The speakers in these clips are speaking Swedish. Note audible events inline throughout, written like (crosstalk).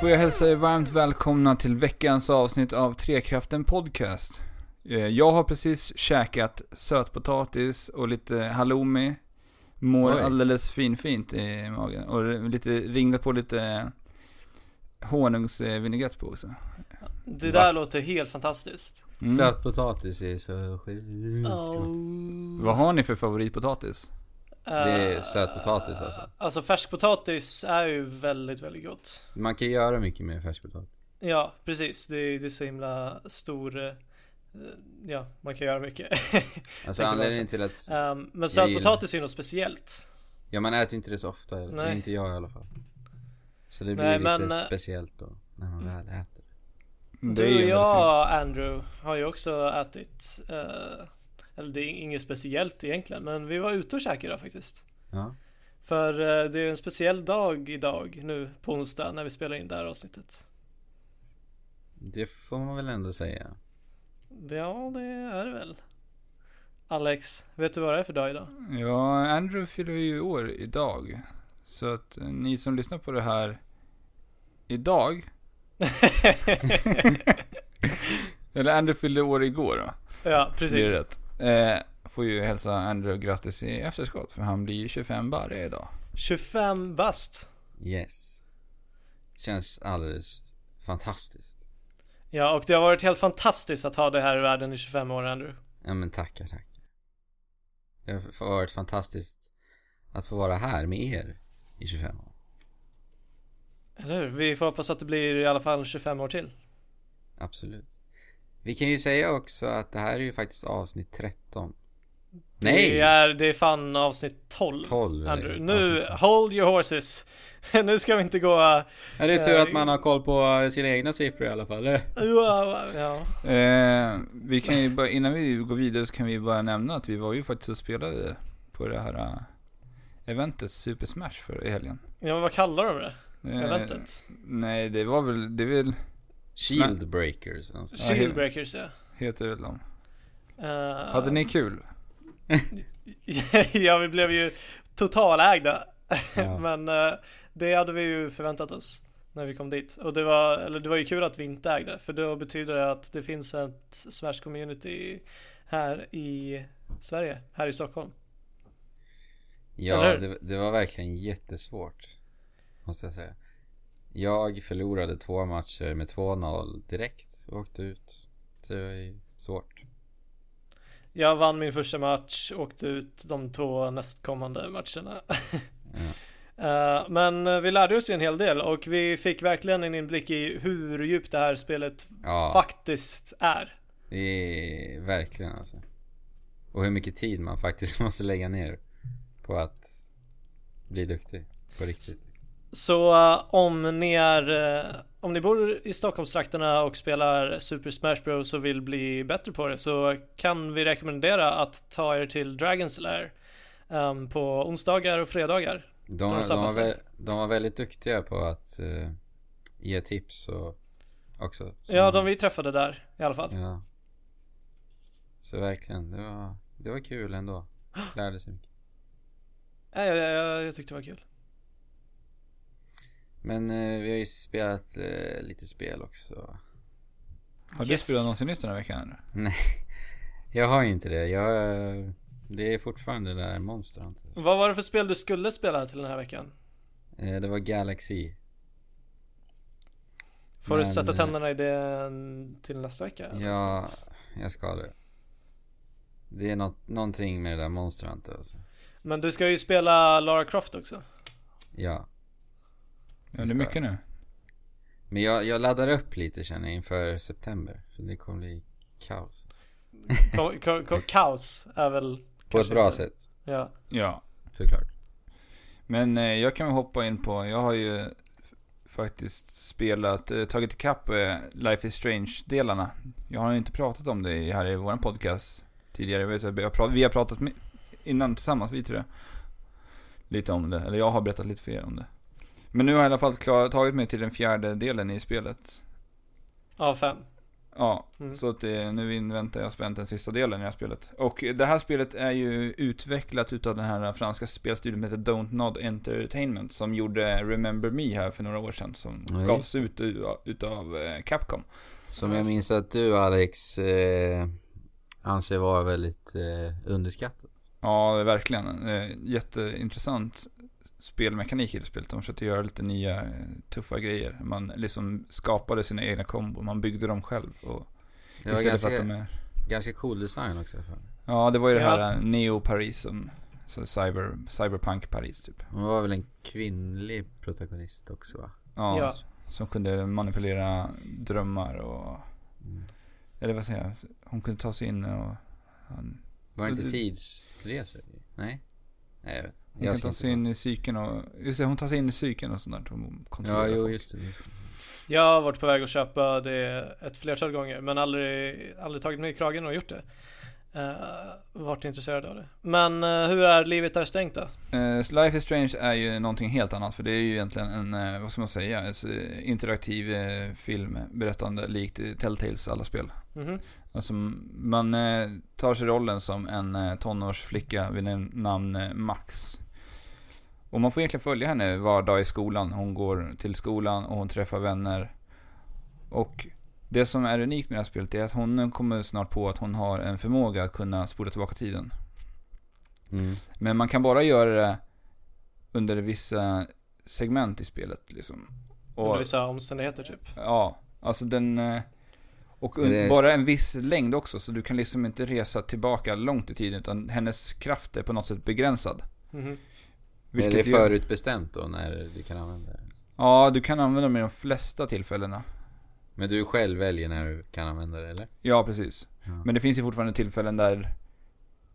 får jag hälsa er varmt välkomna till veckans avsnitt av Trekraften Podcast. Eh, Jag har precis käkat sötpotatis och lite halloumi. Mår Oj. alldeles finfint i magen. Och lite, ringlat på lite honungsvinägrett på också. Det där låter helt fantastiskt. Mm. Sötpotatis är så sjukt Vad har ni för favoritpotatis? Det är sötpotatis alltså. Alltså färskpotatis är ju väldigt, väldigt gott. Man kan göra mycket med färskpotatis. Ja, precis. Det är, det är så himla stor... eh, Ja, man kan göra mycket. (laughs) Alltså anledningen till att, um, men sötpotatis är ju något speciellt. ja man äter inte det så ofta, eller Nej. inte jag i alla fall. Så det blir Nej, lite men, eh, speciellt då, när man väl äter. Det Du och jag, Andrew, har ju också ätit... eh, eller det är inget speciellt egentligen, men vi var ute och käkade idag faktiskt. Ja. För eh, det är en speciell dag idag nu på onsdag när vi spelar in det här avsnittet. Det får man väl ändå säga. Ja, det är det väl. Alex, vet du vad det är för dag idag? Ja, Andrew fyller ju år idag. Så att eh, ni som lyssnar på det här idag. (laughs) Eller Andrew fyllde år igår då. ja, precis. det rätt. Eh, får ju hälsa Andrew grattis i efterskott för han blir ju 25 barre idag. 25 bast. Yes. Känns alldeles fantastiskt. Ja, och det har varit helt fantastiskt att ha det här i världen i 25 år, Andrew. Ja men tackar, tackar. Det har varit fantastiskt att få vara här med er i 25 år. Eller hur? Vi får hoppas att det blir i alla fall 25 år till. Absolut. Vi kan ju säga också att det här är ju faktiskt avsnitt 13. Nej! Det är, det är fan avsnitt 12. 12 är det. Andrew. Nu, Avsnitt 12. hold your horses. (laughs) nu ska vi inte gå... Ja, det är tur Eh, att man har koll på sina egna siffror i alla fall. Eh. (laughs) Ja. Eh, vi kan ju bara, innan vi går vidare så kan vi bara nämna att vi var ju faktiskt och spelade på det här eh, eventet Super Smash för i helgen. ja, men vad kallar de det? Eh, Eventet? Nej, det var väl, det är väl, Shield breakers. Alltså. Shieldbreakers, ja. heter väl de. Uh, Hade ni kul? (laughs) ja, vi blev ju totalägda. Ja. (laughs) Men eh, det hade vi ju förväntat oss när vi kom dit. Och det var, eller det var ju kul att vi inte ägde. För då betyder det att det finns ett Smash community här i Sverige, här i Stockholm. Ja, det, det var verkligen jättesvårt. Måste jag säga. Jag förlorade två matcher med 2-0 direkt och åkte ut. Det var ju svårt. Jag vann min första match, åkte ut de två nästkommande matcherna. (laughs) Eh, Men eh, vi lärde oss ju en hel del och vi fick verkligen en inblick i hur djupt det här spelet Ja, faktiskt är. det är verkligen alltså. Och hur mycket tid man faktiskt (laughs) måste lägga ner på att bli duktig. På riktigt. Så eh, om ni är eh, Om ni bor i Stockholmstrakterna och spelar Super Smash Bros och vill bli bättre på det så kan vi rekommendera att ta er till Dragon's Lair ehm, på onsdagar och fredagar. De, De de, var, vä- de var väldigt duktiga på att eh, ge tips och också. Så- Ja, de vi träffade där i alla fall. Ja. Så verkligen, det var, det var kul ändå. Lärde sig mycket. Ja, jag, jag, jag tyckte det var kul. Men eh, vi har ju spelat eh, lite spel också. Har du Yes. spelat någonting nytt den här veckan? eller? Nej, (laughs) jag har ju inte det. Jag, eh, det är fortfarande det där Monster Hunter. Vad var det för spel du skulle spela till den här veckan? Eh, det var Galaxy. Får du Men, sätta eh, tänderna i det till nästa vecka? Ja, någonstans? jag ska det. Det är något, någonting med det där Monster Hunter alltså. Men du ska ju spela Lara Croft också. Ja. Ja, det är mycket nu. Men jag, jag laddar upp lite känner jag inför september. Så det kommer bli kaos. Ko- ko- ko- kaos är väl På ett bra inte- sätt, Ja. Ja. såklart. Men eh, jag kan väl hoppa in på, jag har ju faktiskt spelat, eh, tagit ikapp eh, Life is Strange-delarna. Jag har ju inte pratat om det här i vår podcast tidigare. Jag vet, har pratat, vi har pratat med, innan tillsammans, vi tre. Lite om det, eller jag har berättat lite för er om det. Men nu har jag i alla fall klar, tagit mig till den fjärde delen i spelet. Av fem. Ja, Mm. så att det, nu inväntar jag spänt den sista delen i det här spelet. Och det här spelet är ju utvecklat utav den här franska spelstudion som heter Don't Nod Entertainment som gjorde Remember Me här för några år sedan som just gavs ut utav eh, Capcom. Som jag minns att du Alex eh, anser vara väldigt eh, underskattat. Ja, verkligen. Eh, jätteintressant spelmekanik i det spelet. De försökte göra lite nya eh, tuffa grejer. Man liksom skapade sina egna kombo. Man byggde dem själv. Och Det var ganska, att de är... ganska cool design också. Ja, det var ju det Ja. här eh, Neo Paris som... Så cyber, cyberpunk Paris typ. Hon var väl en kvinnlig protagonist också va? Ja, Ja. Som kunde manipulera drömmar och... Mm. Eller vad säger jag? Hon kunde ta sig in och... Han, Var det inte tidsresor? Nej? Nej jag vet. hon Jag kan ta sig in i psyken och... Just det, hon tar sig in i psyken och sånt där. Hon Ja, jo folk. just det, just det. Jag har varit på väg att köpa det ett flertal gånger men aldrig, aldrig tagit mig i kragen och gjort det. Uh, varit intresserad av det. Men eh, hur är livet där stängt då? Eh, Life is Strange är ju någonting helt annat för det är ju egentligen en, vad ska man säga, en interaktiv film berättande likt Telltales alla spel. Mhm. Alltså man eh, tar sig rollen som en eh, tonårsflicka vid nam- namn eh, Max. Och man får egentligen följa henne var dag i skolan. Hon går till skolan och hon träffar vänner. Och det som är unikt med det här spelet är att hon kommer snart på att hon har en förmåga att kunna spola tillbaka tiden. Mm. Men man kan bara göra det under vissa segment i spelet liksom. Under Och, vissa omständigheter typ. ja, alltså den... eh, Och Det- bara en viss längd också, så du kan liksom inte resa tillbaka långt i tiden, utan hennes kraft är på något sätt begränsad. Mhm. Är Vilket det förutbestämt då när du kan använda det? Ja, du kan använda dem i de flesta tillfällena. Men du själv väljer när du kan använda det eller? Ja, precis. Ja. Men det finns ju fortfarande tillfällen där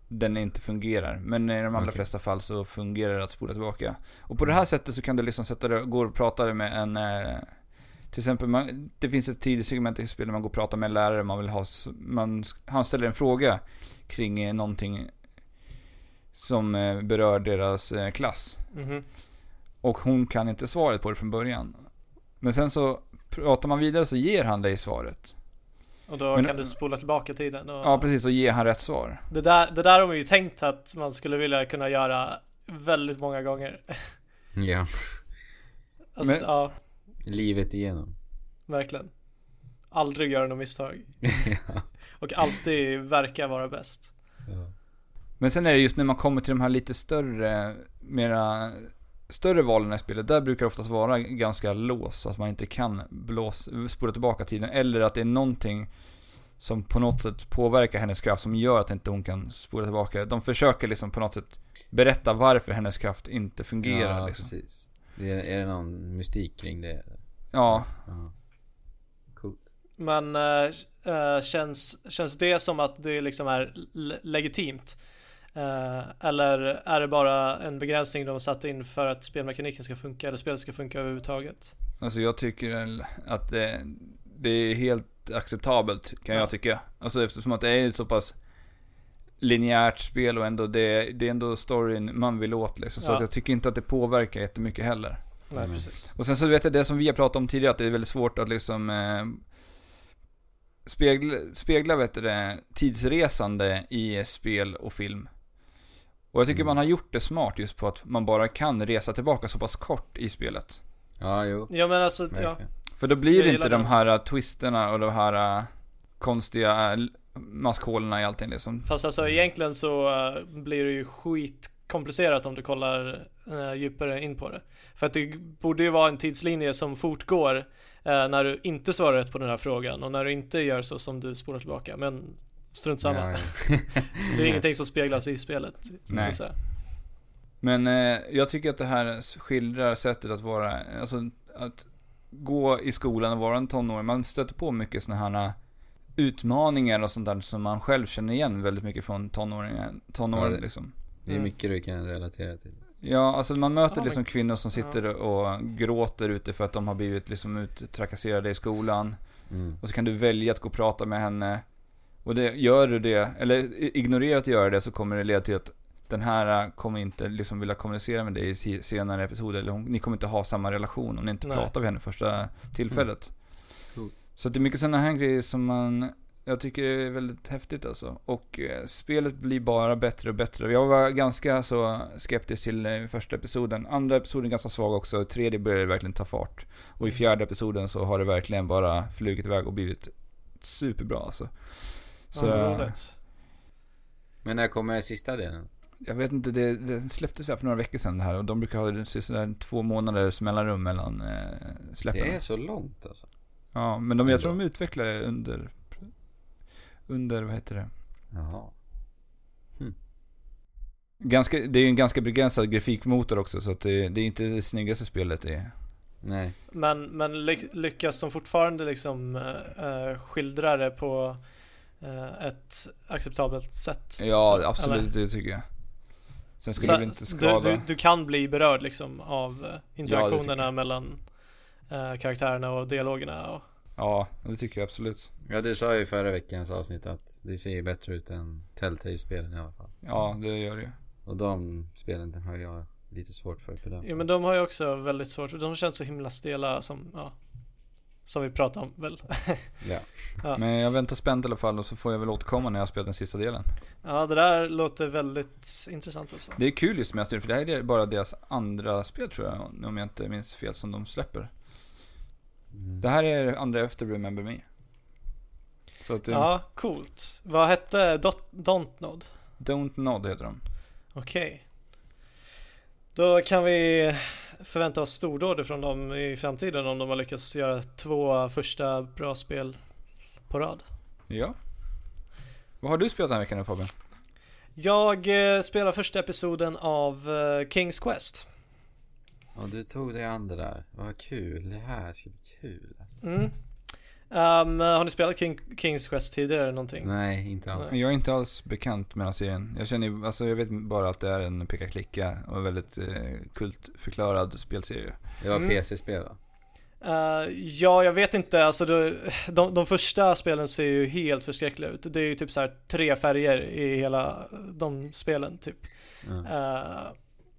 den inte fungerar. Men i de allra Okej. flesta fall så fungerar det att spola tillbaka. Och på det här sättet så kan du liksom sätta dig, gå och prata med en... Till exempel, man, det finns ett tidigt segment i spelet där man går och pratar med en lärare, man vill ha... Man, han ställer en fråga kring eh, någonting som eh, berör deras eh, klass. Mhm. Och hon kan inte svaret på det från början. Men sen så pratar man vidare så ger han dig svaret. Och då Men- kan du spola tillbaka tiden. Och Ja, precis. Och ger han rätt svar. det, där, det där har man ju tänkt att man skulle vilja kunna göra väldigt många gånger. Ja. Alltså, Men- ja, Livet igenom. verkligen. Aldrig göra något misstag. (laughs) ja. Och alltid verka vara bäst. ja. Men sen är det just när man kommer till de här lite större, mera större valen i spelet, där brukar det oftast vara ganska låst, så att man inte kan blås, spola tillbaka tiden. Eller att det är någonting som på något sätt påverkar hennes kraft som gör att inte hon kan spola tillbaka. De försöker liksom på något sätt berätta varför hennes kraft inte fungerar ja, liksom. precis. Det är, är det någon mystik kring det? Ja, Ja. Coolt. Men eh, känns, känns det som att det liksom är le- legitimt? Eh, eller är det bara en begränsning de har satt in för att spelmekaniken ska funka eller spelet ska funka överhuvudtaget? alltså jag tycker att det, det är helt acceptabelt kan Ja. jag tycka. Alltså eftersom att det är så pass linjärt spel och ändå det, det är ändå storyn man vill åt liksom. Så Ja. att jag tycker inte att det påverkar jättemycket heller. Nej, Mm. precis. Och sen så vet jag det som vi har pratat om tidigare, att det är väldigt svårt att liksom eh, spegla, spegla vet du, det, tidsresande i spel och film. Och jag tycker Mm. man har gjort det smart just på att man bara kan resa tillbaka så pass kort i spelet. Ja, jo. Ja men alltså, ja. För då blir det inte de här uh, twisterna och de här uh, konstiga uh, maskhålorna i allting liksom. Fast alltså egentligen så eh, blir det ju skitkomplicerat om du kollar eh, djupare in på det. För att det borde ju vara en tidslinje som fortgår eh, när du inte svarar rätt på den här frågan och när du inte gör så som du spolar tillbaka. Men strunt samma. Ja, ja. (laughs) Det är (laughs) ingenting som speglas i spelet. Nej. Men eh, jag tycker att det här skildrar sättet att vara, alltså att gå i skolan och vara en tonåring. Man stöter på mycket sådana här uh, utmaningar och sånt där som man själv känner igen väldigt mycket från tonåringar, tonåren Ja, det- liksom. Det är Mm. mycket du kan relatera till. Ja, alltså man möter liksom kvinnor som sitter och gråter ute för att de har blivit liksom uttrakasserade i skolan. Mm. Och så kan du välja att gå och prata med henne. Och det, gör du det, eller ignorerar att göra det så kommer det leda till att den här kommer inte liksom vilja kommunicera med dig i senare episoder. Eller hon, ni kommer inte ha samma relation om ni inte Nej. pratar med henne första tillfället. Cool. Så det är mycket sådana här grejer som man, jag tycker är väldigt häftigt alltså. Och eh, spelet blir bara bättre och bättre. Jag var ganska så skeptisk till eh, första episoden. Andra episoden ganska svag också. Tredje började verkligen ta fart. Och i fjärde episoden så har det verkligen bara flugit iväg och blivit superbra alltså. Så, ja. Men när kommer sista delen? Jag vet inte, det, det släpptes väl för några veckor sedan det här och de brukar ha sådär två månaders mellanrum mellan eh, släppen. Det är så långt alltså. Ja, men de, jag tror de utvecklar det under, under, vad heter det? Jaha. Ganska, det är ju en ganska begränsad grafikmotor också så att det, det är inte det snyggaste spelet det är. Nej. Men, men ly lyckas de fortfarande liksom äh, skildra det på äh, ett acceptabelt sätt? Ja, absolut, Eller? det tycker jag. Sen skulle så, det inte skada. Du, du, du, kan bli berörd liksom av interaktionerna ja, mellan äh, karaktärerna och dialogerna och... Ja, det tycker jag absolut. Ja, du sa ju i förra veckans avsnitt att det ser bättre ut än Telltale-spelen i alla fall. Ja, det gör det ju. Och de spelen har jag lite svårt för att bedöma. Ja men de har ju också väldigt svårt, de känns så himla stela som, ja Som vi pratade om väl (laughs) ja. ja. Men jag väntar spänt i alla fall och så får jag väl återkomma när jag har spelat den sista delen Ja det där låter väldigt intressant alltså Det är kul just med Astrid, för det här är bara deras andra spel tror jag Om jag inte minns fel som de släpper mm. Det här är andra efter Remember Me så att, Ja, coolt Vad hette Dot, Don't Nod? Don't Nod heter de Okej okay. Då kan vi förvänta oss stordåd från dem i framtiden om de har lyckats göra två första bra spel på rad. Ja. Vad har du spelat den här veckan Fabian? Jag eh, spelar första episoden av eh, Kings Quest. Ja, du tog dig an det där. Vad kul. Det här ska bli kul. Alltså. Mm. Um, har ni spelat King, Kings Quest tidigare eller någonting? Nej, inte alls. Jag är inte alls bekant med den serien. Jag känner alltså jag vet bara att det är en peka-klicka och väldigt eh, kultförklarad spelserie. Det var mm. PC-spel va? Uh, ja, jag vet inte. Alltså, det, de, de första spelen ser ju helt förskräckliga ut. Det är ju typ så här tre färger i hela de spelen typ. Mm. Uh,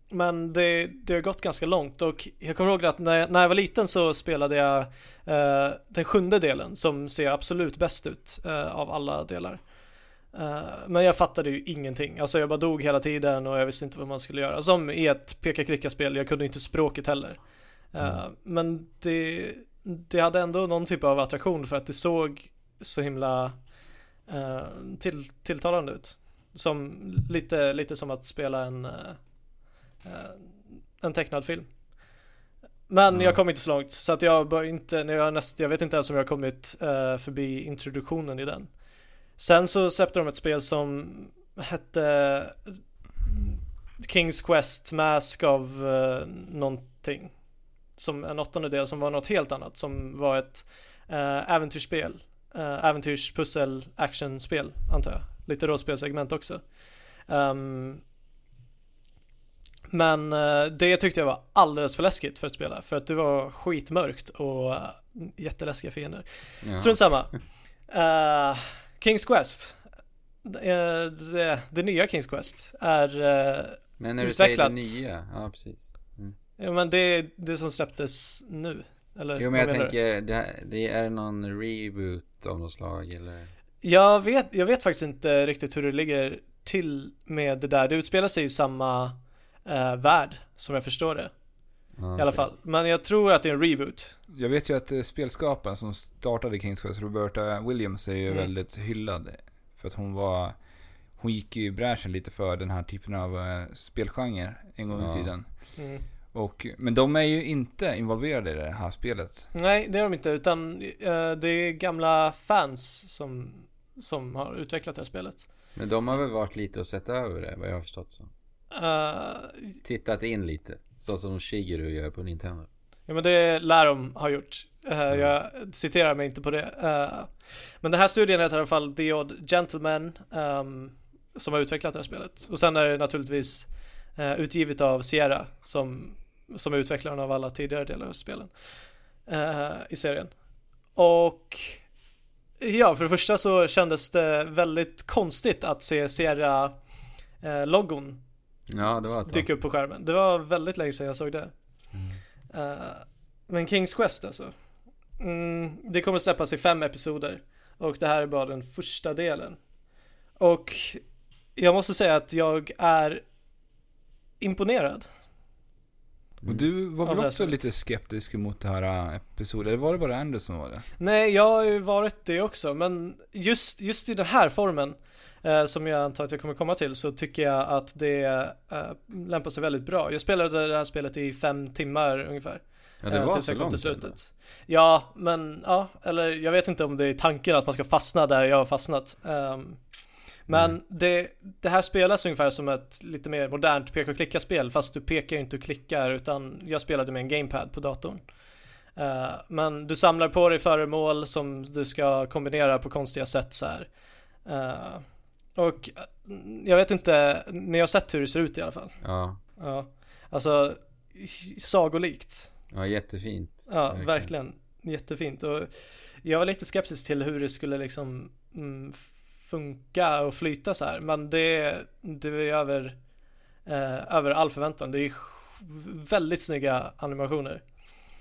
men det, det har gått ganska långt och jag kommer ihåg att när jag, när jag var liten så spelade jag eh, den sjunde delen som ser absolut bäst ut eh, av alla delar. Eh, men jag fattade ju ingenting. Alltså jag bara dog hela tiden och jag visste inte vad man skulle göra. Som i ett peka-klicka-spel, jag kunde inte språket heller. Eh, mm. Men det, det hade ändå någon typ av attraktion för att det såg så himla eh, till, tilltalande ut. Som lite, lite som att spela en Eh, en tecknad film. Men mm. jag kom inte så långt så att jag bör inte, jag, näst, jag vet inte ens om jag har kommit uh, förbi introduktionen i den. Sen så släppte de ett spel som hette Kings Quest Mask of uh, någonting. Som en åttonde del som var något helt annat som var ett uh, äventyrsspel. Uh, äventyrspussel actionspel antar jag. Lite rollspelsegment också. Um, men eh, det tyckte jag var alldeles för läskigt för att spela för att det var skitmörkt och uh, jätteläskiga fiender. Ja. Strunt samma. Uh, (laughs) Kings Quest. Det, det, det, nya Kings Quest är uh, Men när du säger det nya, ja precis. Mm. Ja men det är det som släpptes nu. Eller, jo men jag tänker, det, det, är någon reboot av något slag eller? Jag vet, jag vet faktiskt inte riktigt hur det ligger till med det där. Det utspelar sig i samma eh, värld, som jag förstår det. Okay. I alla fall. Men jag tror att det är en reboot. Jag vet ju att eh, spelskaparen som startade Kings Quest, Roberta Williams, är ju mm. väldigt hyllad. För att hon var... Hon gick ju i bräschen lite för den här typen av eh, spelgenre en gång i tiden. Mm. Och, men de är ju inte involverade i det här spelet. Nej, det är de inte. Utan eh, det är gamla fans som, som har utvecklat det här spelet. Men de har väl varit lite och sett över det, vad jag har förstått så. Uh, Tittat in lite, så som Shigeru gör på Nintendo. Ja men det lär de ha gjort. Uh, mm. Jag citerar mig inte på det. Uh, men den här studien heter i alla fall The Odd Gentleman um, som har utvecklat det här spelet. Och sen är det naturligtvis utgivet av Sierra som, som är utvecklaren av alla tidigare delar av spelen i serien. Och ja, för det första så kändes det väldigt konstigt att se Sierra-logon Ja, det var ett dyka upp på skärmen. Det var väldigt länge sedan jag såg det. Mm. Uh, men Kings Quest alltså. mm, det kommer släppas i fem episoder och det här är bara den första delen. Och jag måste säga att jag är imponerad. Och du var väl också lite skeptisk mot det här äh, episoden? Eller var det bara Anders som var det? Nej, jag har ju varit det också, men just, just i den här formen eh, som jag antar att jag kommer komma till så tycker jag att det eh, lämpar sig väldigt bra. Jag spelade det här spelet i fem timmar ungefär. Ja, det eh, var tills så jag kom till eller? slutet. Ja, men ja, eller jag vet inte om det är tanken att man ska fastna där jag har fastnat. Ehm, men Mm. det, det här spelas ungefär som ett lite mer modernt peka och klicka-spel fast du pekar inte och klickar utan jag spelade med en gamepad på datorn. Eh, men du samlar på dig föremål som du ska kombinera på konstiga sätt så här. Och eh, jag vet inte, ni har sett hur det ser ut i alla fall. Ja, Ja, alltså sagolikt. ja jättefint. Ja, verkligen. Jättefint. Och jag var lite skeptisk till hur det skulle liksom mm, funka och flyta så här. Men det, det är över, eh, över all förväntan. Det är väldigt snygga animationer.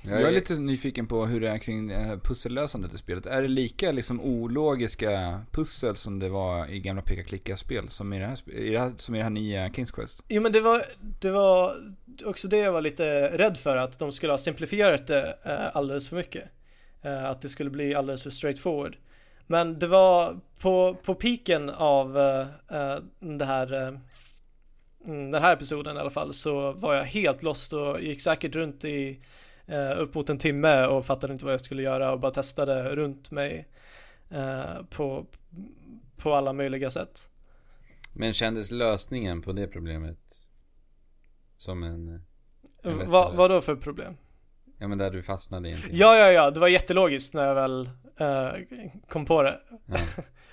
Jag Jag är lite nyfiken på hur det är kring eh, pussellösandet i spelet. Är det lika liksom ologiska pussel som det var i gamla peka-klicka-spel som i det här, i det här, som i det här nya Kings Quest? Jo men det var, det var också det jag var lite rädd för att de skulle ha simplifierat det eh, alldeles för mycket. Eh, att det skulle bli alldeles för straightforward. Men det var på, på piken av det här mm, den här episoden i alla fall så var jag helt lost och gick säkert runt i eh, upp mot en timme och fattade inte vad jag skulle göra och bara testade runt mig eh, på, på alla möjliga sätt. Men kändes lösningen på det problemet som en... En Va, vad då för problem? Ja men där du fastnade i en timme. Ja, ja, ja, det var jättelogiskt när jag väl eh, kom på det. Ja.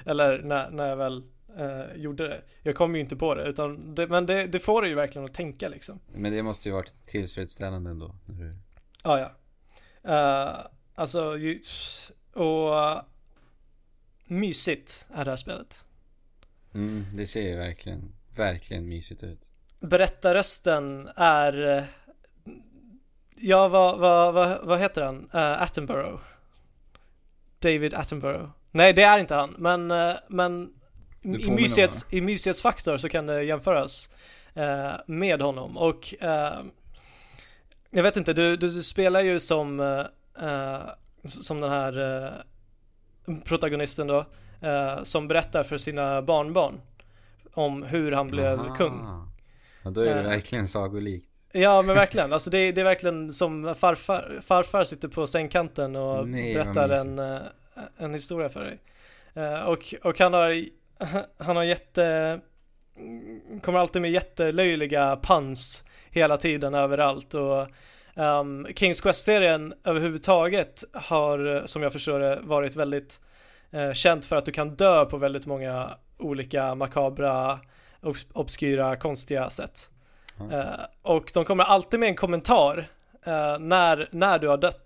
(laughs) Eller när, när jag väl eh, gjorde det. Jag kom ju inte på det, utan det, men det, det får dig ju verkligen att tänka liksom. Men det måste ju varit tillfredsställande ändå. När du... Ja, ja. Eh, alltså, och uh, mysigt är det här spelet. Mm, det ser ju verkligen, verkligen mysigt ut. Berättarrösten är Ja, vad, vad, vad, vad heter han? Uh, Attenborough David Attenborough Nej, det är inte han, men, eh, men i, mysighets, i mysighetsfaktor så kan det jämföras eh, med honom och eh, jag vet inte, du, du, du spelar ju som, eh, som den här eh, protagonisten då, eh, som berättar för sina barnbarn om hur han blev Aha. kung. Ja, då är det verkligen sagolikt. Ja men verkligen, alltså det, är- det är verkligen som farfar, farfar sitter på sängkanten och Nej, berättar en, en historia för dig. Och, och han har, han har jätte, kommer alltid med jättelöjliga puns hela tiden överallt och um, Kings Quest-serien överhuvudtaget har, som jag förstår det, varit väldigt eh, känt för att du kan dö på väldigt många olika makabra, obs- obskyra, konstiga sätt. Ja. Eh, och de kommer alltid med en kommentar eh, när, när du har dött.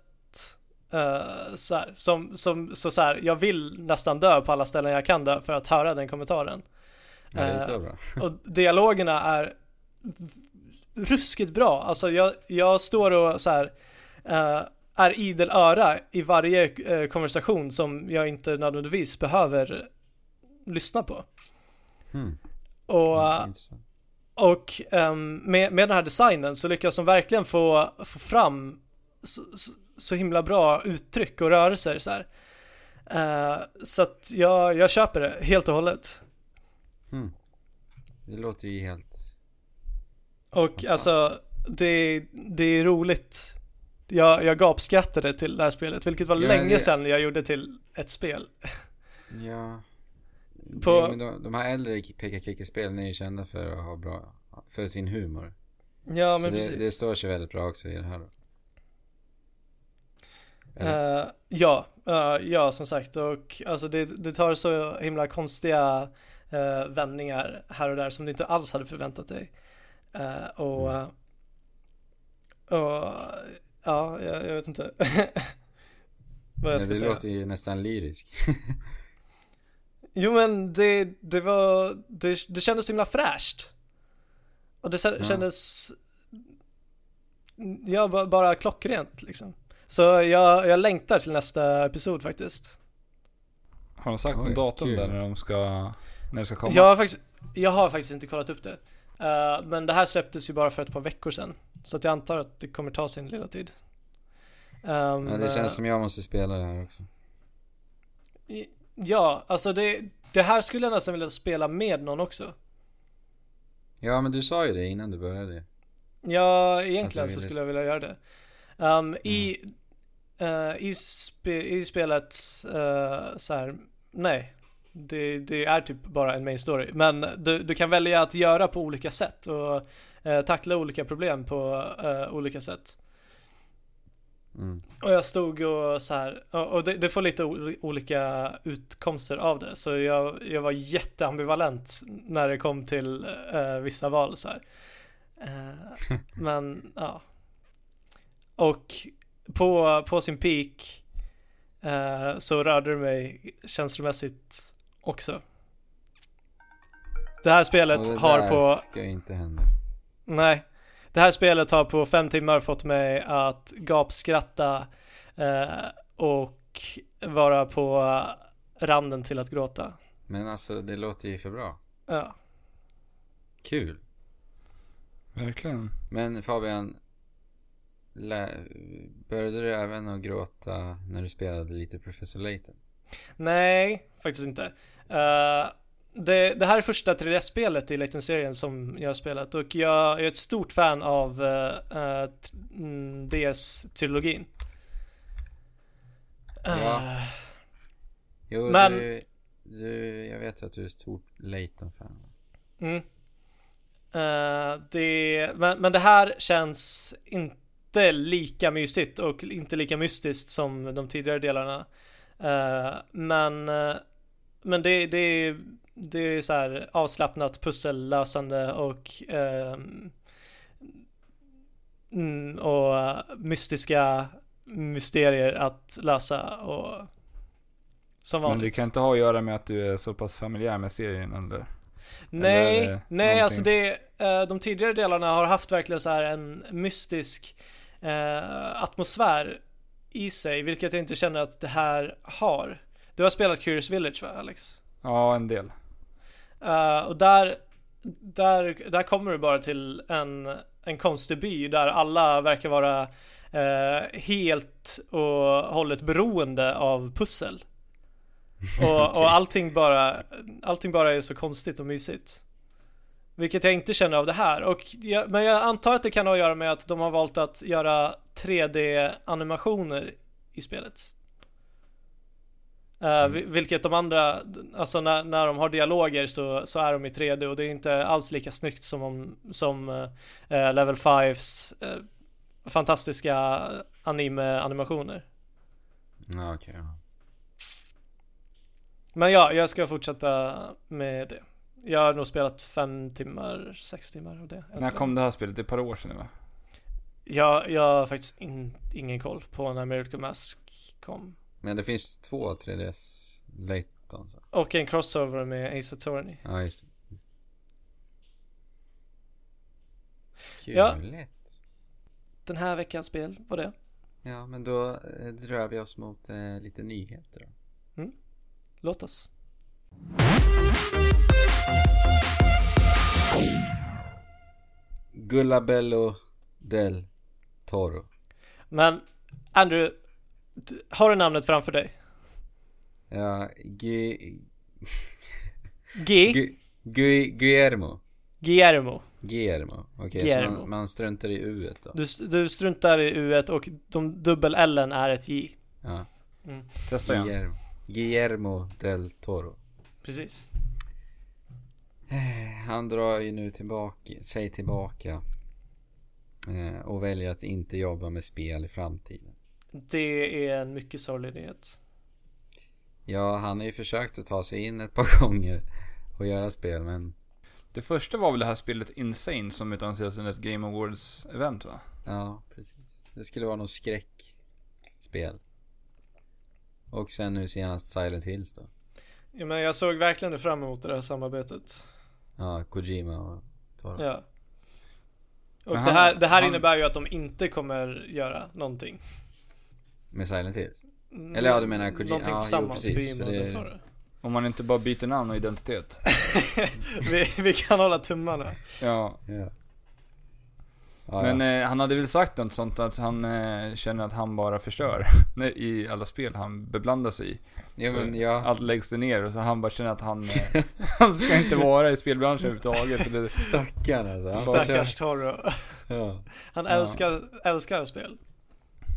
Eh, så här, som, som, så, så här, jag vill nästan dö på alla ställen jag kan dö för att höra den kommentaren. Ja, det bra. Och dialogerna är ruskigt bra. Alltså jag, jag står och så här eh, är idel öra i varje eh, konversation som jag inte nödvändigtvis behöver lyssna på. Hmm. Och Mm, och ehm, med, med den här designen så lyckas de verkligen få, få fram så, så, så himla bra uttryck och rörelser så här. Eh, så att jag, jag köper det helt och hållet. Hmm. Det låter ju helt... Och alltså, det, det är roligt. Jag, jag gapskrattade till det här spelet, vilket var Ja, länge det- sedan jag gjorde till ett spel. Ja. På- Det, men de, de här äldre peka-klicka-spelen är ju kända för att ha bra... För sin humor. Ja, så men det, precis. det står sig väldigt bra också i det här? Eh, ja, eh, ja som sagt och alltså det, det tar så himla konstiga uh, vändningar här och där som du inte alls hade förväntat dig. Eh, och, Mm. och ja, jag, jag vet inte (laughs) vad jag ska det säga. låter ju nästan lyrisk. Jo men det, det var, det, det kändes så himla fräscht. Och det Ja. kändes, ja ba- bara klockrent liksom. Så jag, jag längtar till nästa episod faktiskt. Har de sagt något datum kul där när de ska, när det ska komma? Jag har, faktiskt, jag har faktiskt inte kollat upp det. Eh, men det här släpptes ju bara för ett par veckor sedan. Så att jag antar att det kommer ta sin lilla tid. Ehm, Ja, det känns som jag måste spela det här också. eh, Ja, alltså det, det här skulle jag nästan vilja spela med någon också. Ja, men du sa ju det innan du började. Ja, egentligen så skulle jag vilja göra det. Um, I, eh, i, spe, i spelet uh, så här, nej. Det, det är typ bara en main story. Men du, du kan välja att göra på olika sätt och eh, tackla olika problem på eh, olika sätt. Mm. Och jag stod och så här, och och det, det får lite olika utkomster av det. Så jag, jag var jätteambivalent när det kom till eh, vissa val så. Eh, men (laughs) ja. Och på, på sin peak eh, så rörde det mig känslomässigt också. Det här spelet Och det har där på ska inte hända. Nej. Det här spelet har på fem timmar fått mig att gapskratta eh, och vara på randen till att gråta. Men alltså, det låter ju för bra. Ja. Kul. Verkligen. Men Fabian, lä- började du även att gråta när du spelade lite Professor Layton? Nej, faktiskt inte. Eh, det, det här är första 3DS-spelet i Layton-serien som jag har spelat och jag är ett stort fan av uh, DS-trilogin. Ja. Eh, Jo, Men- du, du, jag vet att du är ett stort Layton-fan. Mm. Eh, det, men, men det här känns inte lika mysigt och inte lika mystiskt som de tidigare delarna. Eh, men eh, men det, det, det är så här avslappnat pussellösande och ehm, mm, och eh, mystiska mysterier att lösa och som Men vanligt. det kan inte ha att göra med att du är så pass familjär med serien eller? Nej, Eller, eh, nej någonting. alltså det, eh, de tidigare delarna har haft verkligen så här en mystisk eh, atmosfär i sig, vilket jag inte känner att det här har. Du har spelat Curious Village va Alex? Ja, en del. Eh, och där, där, där kommer du bara till en, en konstig by där alla verkar vara eh, helt och hållet beroende av pussel. (laughs) Och, Okej. och allting bara, allting bara är så konstigt och mysigt. Vilket jag inte känner av det här. Och jag, men jag antar att det kan ha att göra med att de har valt att göra 3D animationer i spelet. Vi- vilket de andra, alltså när, när de har dialoger så, så är de i 3D och det är inte alls lika snyggt som, om, som eh, Level 5s eh, fantastiska anime-animationer. Okej. ja. Men ja, jag ska fortsätta med det. Jag har nog spelat fem timmar, sex timmar av det. När kom det här spelet? Det är ett par år sedan nu va? Jag, jag har faktiskt in, ingen koll på när Miracle Mask kom. Men det finns två 3DS Layton. Så. Och en crossover med Ace Attorney. Ja, just det. Just det. Ja. Den här veckans spel var det. Ja, men då eh, drar vi oss mot eh, lite nyheter då. Låt oss. Gullabello del Toro. Men Andrew, har du namnet framför dig? Ja, Gu... G. Gu... Gu... Guillermo. Guillermo. Guillermo. Okej, så Guillermo. man, man struntar i U då. Du, du struntar i U och de dubbel L är ett J. Ja. Testa igen. Guillermo. Guillermo del Toro. Precis. Eh, Han drar ju nu tillbaka, sig tillbaka. Eh, och väljer att inte jobba med spel i framtiden. Det är en mycket sorglig nyhet. Ja, han har ju försökt att ta sig in ett par (laughs) gånger och göra spel, men Det första var väl det här spelet Insane som utannonserades under ett Game Awards event va? ja, precis. Det skulle vara något skräckspel. Och sen nu senast Silent Hills då. Ja, men jag såg verkligen fram emot det här samarbetet. Ja, Kojima och Toro. Ja. Och Men det han- här, det här han- innebär ju att de inte kommer göra någonting. Med Silent Hills? Eller ja, du menar Kojima- Någonting ja, jo, tillsammans, precis, Beam för det- Toro. Om man inte bara byter namn och identitet. (laughs) vi, vi kan hålla tummarna. Ja. Ja. Ja, Men ja. eh, han hade väl sagt något sånt att han eh, känner att han bara förstör (laughs) i alla spel han beblandar sig i. ja, men ja. Allt läggs det ner och så han bara känner att han, eh, (laughs) han ska inte vara i spelbranschen överhuvudtaget. För det, Stackarn alltså. Han Stackars. Toro. Ja. Han Ja. älskar, älskar spel.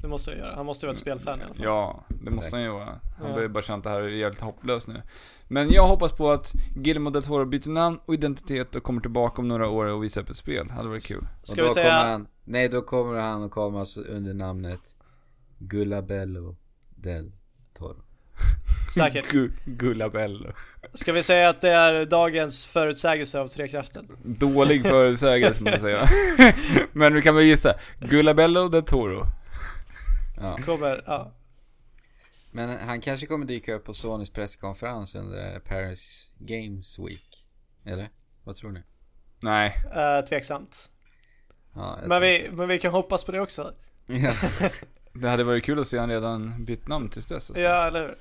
Det måste jag göra. Han måste ju vara ett spelfan i alla fall. ja, det måste Säkert. han ju vara. Han Ja. börjar bara känna att det här är jävligt hopplöst nu. Men jag hoppas på att Guillermo del Toro byter namn och identitet och kommer tillbaka om några år och visar upp ett spel. Hade varit kul. Ska då vi säga... kommer han, nej då kommer han att komma under namnet Gullabello del Toro. Säkert. Gu- Gullabello. Ska vi säga att det är dagens förutsägelse av Trekraften? Dålig förutsägelse måste jag säga. (laughs) Men vi kan väl gissa. Gullabello del Toro. Ja. Kommer, ja. Men han kanske kommer dyka upp på Sonys presskonferens under Paris Games Week. Eller? Vad tror ni? Nej. Uh, tveksamt. Ja, Men vi, men vi kan hoppas på det också. Ja. Det hade varit kul att se han redan bytt namn tills dess alltså. Ja, eller hur?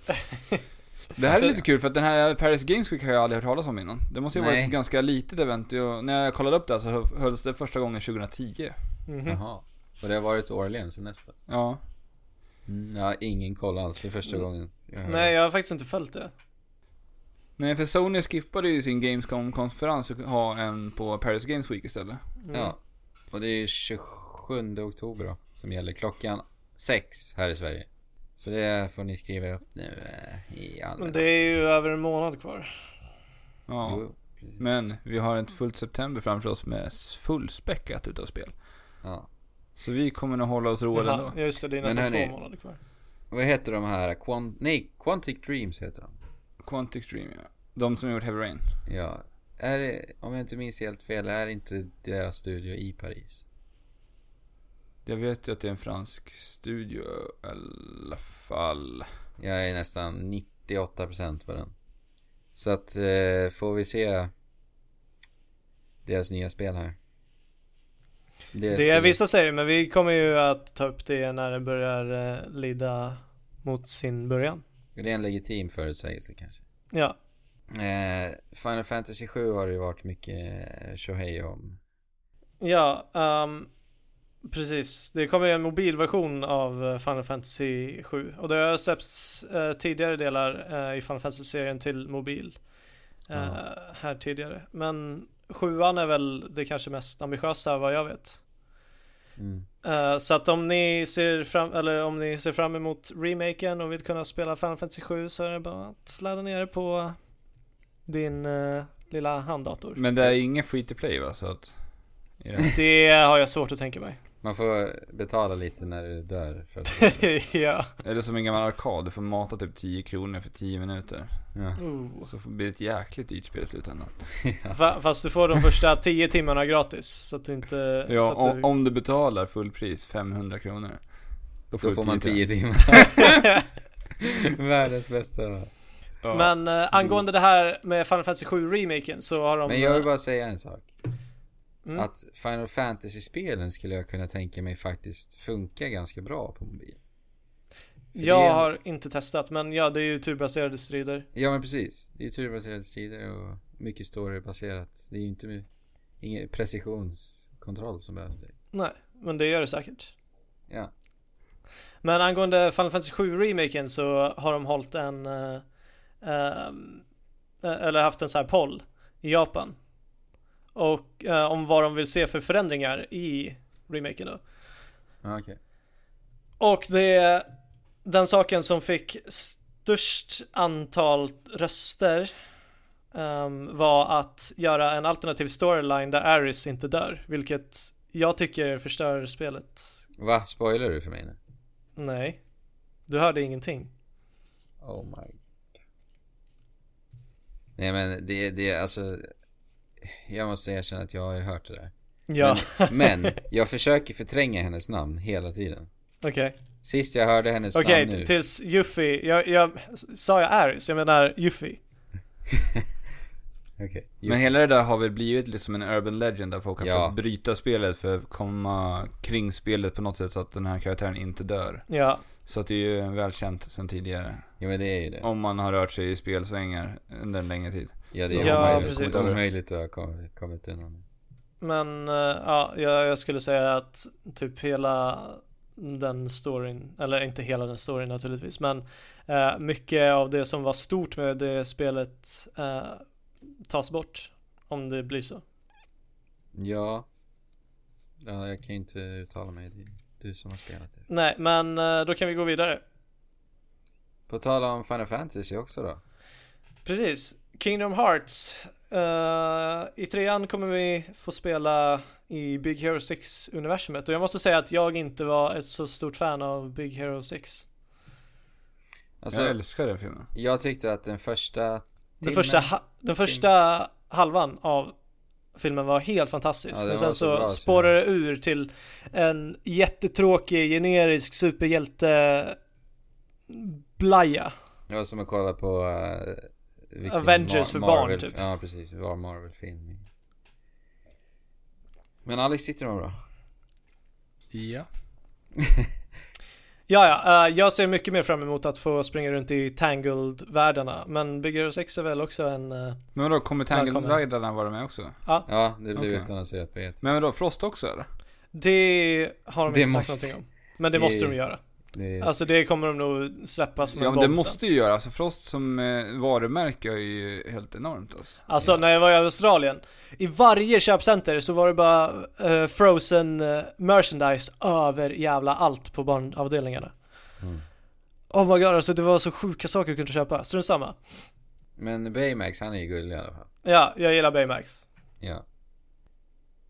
Det här är lite (laughs) kul för att den här Paris Games Week har jag aldrig hört talas om innan. Det måste ju varit Nej. ett ganska litet event. Och när jag kollade upp det så hö- hölls det första gången 2010. Mhm. Jaha. Och det har varit årligen sen nästa. Ja. Mm, jag har ingen koll alls. Det är första gången jag Nej, jag har faktiskt inte följt det. Nej, för Sony skippade ju sin Gamescom-konferens och ha en på Paris Games Week istället. Mm. Ja. Och det är 27 oktober då. Som gäller klockan 6 här i Sverige. Så det får ni skriva upp nu eh, i Men anmälan. det är ju över en månad kvar. Ja. Jo. Men vi har ett fullt september framför oss med fullspäckat utav spel. Ja. Så vi kommer nog hålla oss roade ändå. just det, det är nästan två månader kvar. Vad heter de här? Quant- Nej, Quantic Dreams heter de. Quantic Dream, ja. De som har gjort Heavy Rain. Ja. Är det, om jag inte minns helt fel, är inte deras studio i Paris? Jag vet ju att det är en fransk studio i alla fall. Jag är nästan 98% på den. Så att, eh, får vi se deras nya spel här. Det skulle- är vissa säger, men vi kommer ju att ta upp det när det börjar eh, lida mot sin början. Det är en legitim förutsägelse kanske. Ja, Eh, Final Fantasy 7 har det ju varit mycket eh, tjohej om. ja, ehm, precis. Det kommer ju en mobilversion av eh, Final Fantasy 7 och det har släppts eh, tidigare delar eh, i Final Fantasy-serien till mobil Ja. här tidigare. Men sjuan är väl det kanske mest ambitiösa vad jag vet. Mm. Eh, så att om ni ser fram, eller om ni ser fram emot remaken och vill kunna spela Final Fantasy 7 så är det bara att ladda ner det på din eh, lilla handdator. Men det är ingen free to play va? Så att... Det har jag svårt att tänka mig. Man får betala lite när du dör för att (laughs) ja. Är det som en gammal arkad? Du får mata typ 10 kronor för 10 minuter. ja. Oh. Så blir det ett jäkligt dyrt spel i slutändan. (laughs) Fa- Fast du får de första 10 timmarna gratis. Så att du inte... så Ja, att om, du... om du betalar fullpris, 500 kronor. Då får, Då får man 10 10 timmar. (laughs) Världens bästa. Ja. Men eh, angående det här med Final Fantasy 7 remaken så har de... Men jag vill bara säga en sak. Mm. Att Final Fantasy-spelen skulle jag kunna tänka mig faktiskt funkar ganska bra på mobil. För Jag det är- har inte testat, men ja, det är ju turbaserade strider. Ja men precis. Det är ju turbaserade strider och mycket storybaserat. Det är ju inte med, ingen precisionskontroll som behövs där. Nej, men det gör det säkert. Ja. Men angående Final Fantasy 7 remaken så har de hållit en ehm, eh, eller haft en sån här poll i Japan och eh, om vad de vill se för förändringar i remaken då. Ja, okej. Och det den saken som fick störst antal röster ehm, var att göra en alternativ storyline där Aris inte dör, vilket jag tycker förstör spelet. Va? Spoilar du för mig nu? Nej, du hörde ingenting. Oh my. Nej men det, det är alltså Jag måste erkänna att jag har hört det där Ja, Men (laughs) jag försöker förtränga hennes namn hela tiden okej. Sist jag hörde hennes Okej, namn nu tills Yuffie, jag, jag, sa jag Aris? Jag menar Yuffie. (laughs) Okej Men hela det där har väl blivit liksom en urban legend där folk har Ja. fått bryta spelet för att komma kring spelet på något sätt så att den här karaktären inte dör. Ja, Så att det är ju välkänt sedan tidigare. Ja men det är ju det. Om man har rört sig i spelsvängar under en längre tid. Ja det är Ja, omöjligt, precis. omöjligt att ha kommit, undan. Men eh, ja, jag, jag skulle säga att typ hela den storyn, eller inte hela den storyn naturligtvis, men eh, mycket av det som var stort med det spelet eh, tas bort. Om det blir så. Ja. Ja, jag kan inte uttala mig. Det är du som har spelat det. Nej, men eh, då kan vi gå vidare. På tal om Final Fantasy också då. Precis. Kingdom Hearts. Eh, I trean kommer vi få spela i Big Hero 6 universumet och jag måste säga att jag inte var ett så stort fan av Big Hero 6. Alltså, jag jag, älskar den filmen. tyckte att den första Den timmen- första, ha- den första halvan av filmen var helt fantastisk. Ja, men sen så så spårar det ur till en jättetråkig generisk superhjälte blaja. Det var som att kolla på uh, Avengers för barn, Marvel, typ. Ja precis, var Marvel-film Men Alex den var bra Ja. (laughs) Ja, ja, eh, jag ser mycket mer fram emot att få springa runt i Tangled-världarna. Men Big Hero 6 är väl också en... eh, Men vadå, kommer Tangle Välkommen. Riderna vara med också? Ja, det blev Okej. utannonserat på E3 Men vadå, Frost också eller? det har de Det inte måste- sagt någonting om. Men det det- måste de göra. Det är... Alltså det kommer de nog släppa som Ja en men det bomb sen. måste ju göra, alltså Frost som eh, varumärke är ju helt enormt alltså. Alltså Ja. när jag var i Australien, i varje köpcenter så var det bara eh, frozen eh, merchandise över jävla allt på barnavdelningarna. Mm. Oh my god, alltså det var så sjuka saker du kunde köpa. Strunt samma. Men Baymax han är ju gullig i alla fall Ja, jag gillar Baymax. Ja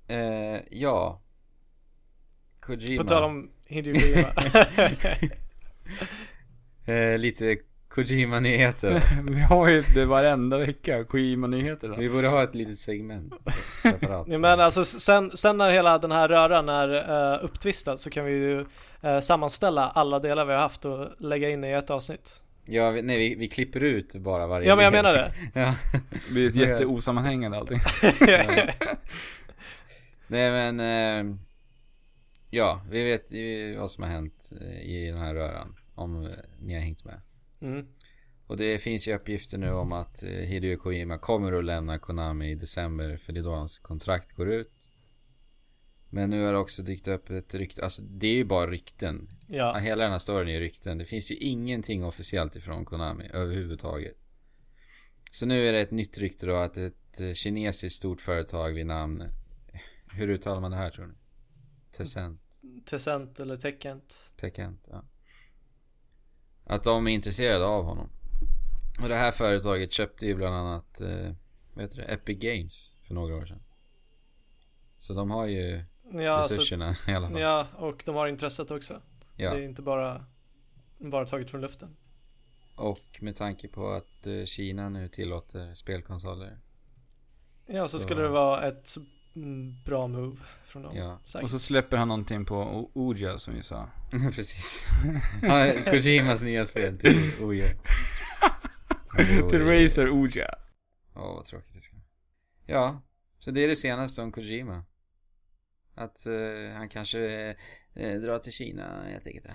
eh, Ja Kojima På tal om Hideo (laughs) Kojima. eh, Lite Kojima-nyheter (laughs) Vi har ju det varenda vecka, Kojima-nyheter. Vi borde ha ett litet segment separat ja, men alltså sen, sen när hela den här röran är uh, upptvistad så kan vi ju eh, sammanställa alla delar vi har haft och lägga in i ett avsnitt. Ja, vi, nej vi, vi klipper ut bara varje Ja men jag del. menar det. (laughs) ja. Det blir ett jätteosammanhängande allting. Nej men eh, Ja, vi vet ju vad som har hänt eh, i den här röran Om eh, ni har hängt med mm. Och det finns ju uppgifter nu om att eh, Hideo Kojima kommer att lämna Konami i december för det är då hans kontrakt går ut Men nu har det också dykt upp ett rykte, alltså det är ju bara rykten Ja. Hela den här storyn är ju rykten, det finns ju ingenting officiellt ifrån Konami överhuvudtaget Så nu är det ett nytt rykte då att ett kinesiskt stort företag vid namn Hur uttalar man det här tror ni? Tencent, Tessent eller Teckent. Tencent, ja Att de är intresserade av honom Och det här företaget köpte ju bland annat eh, Vad heter det? Epic Games för några år sedan Så de har ju Ja, alltså, resurserna i alla fall ja, och de har intresset också. ja. Det är inte bara, bara taget från luften. Och med tanke på att eh, Kina nu tillåter spelkonsoler Ja, så, Så- skulle det vara ett bra move från dem. Ja. Säkert. Och så släpper han någonting på O- Ouija som vi sa. (laughs) Precis. (laughs) Kojimas nya spel till Oja. (laughs) Till Razer Ouija. Åh, vad tråkigt det ska Ja, så det är det senaste om Kojima. Att eh, han kanske eh, drar till Kina helt enkelt.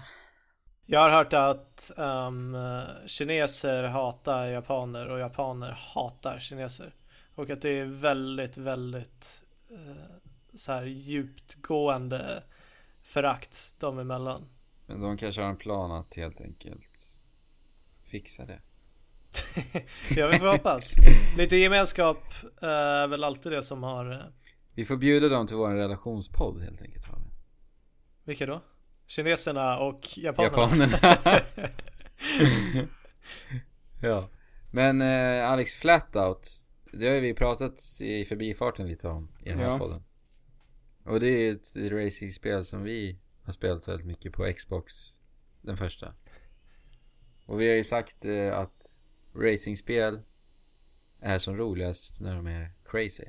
Jag har hört att ehm, kineser hatar japaner och japaner hatar kineser. Och att det är väldigt, väldigt så här djupgående förakt dem emellan. Men de kanske har en plan att helt enkelt fixa det. Jag vill få hoppas. (laughs) Lite gemenskap eh, är väl alltid det som har, eh, Vi får bjuda dem till vår relationspodd helt enkelt Fabian. vilka då? Kineserna och japanerna. Japanerna. (laughs) (laughs) ja. Men eh, Alex Flatout. Det har vi pratat i förbifarten lite om i den här Ja. podden. Och det är ett racingspel som vi har spelat väldigt mycket på Xbox. Den första. Och vi har ju sagt eh, att racingspel är som roligast när de är crazy.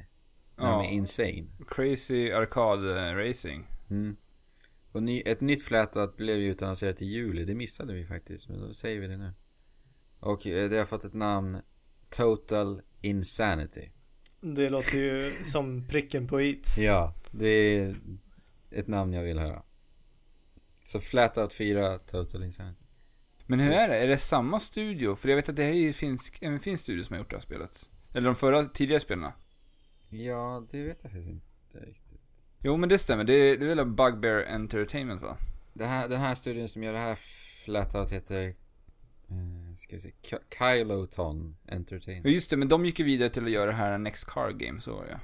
När de Ja. är insane. Crazy Arcade eh, Racing. Mm. Och ny, ett nytt flätat blev ju utannonserat i juli. Det missade vi faktiskt. Men då säger vi det nu. Och eh, det har fått ett namn. Total Insanity. Det låter ju som pricken på it. (laughs) Ja, det är ett namn jag vill höra. Så Flatout 4 Total Insanity. Men hur är det? Är det samma studio? För jag vet att det är ju finsk, en finsk studio som har gjort det här spelet. Eller de förra, tidigare spelarna. Ja, det vet jag faktiskt inte riktigt. Jo men det stämmer, det är, det är väl Bugbear Entertainment va? Det här, den här studion som gör det här flat-out heter... Eh, ska vi se, Ky- Kyloton Ja Entertainment. just det, men de gick ju vidare till att göra det här Next Car Game, så var det.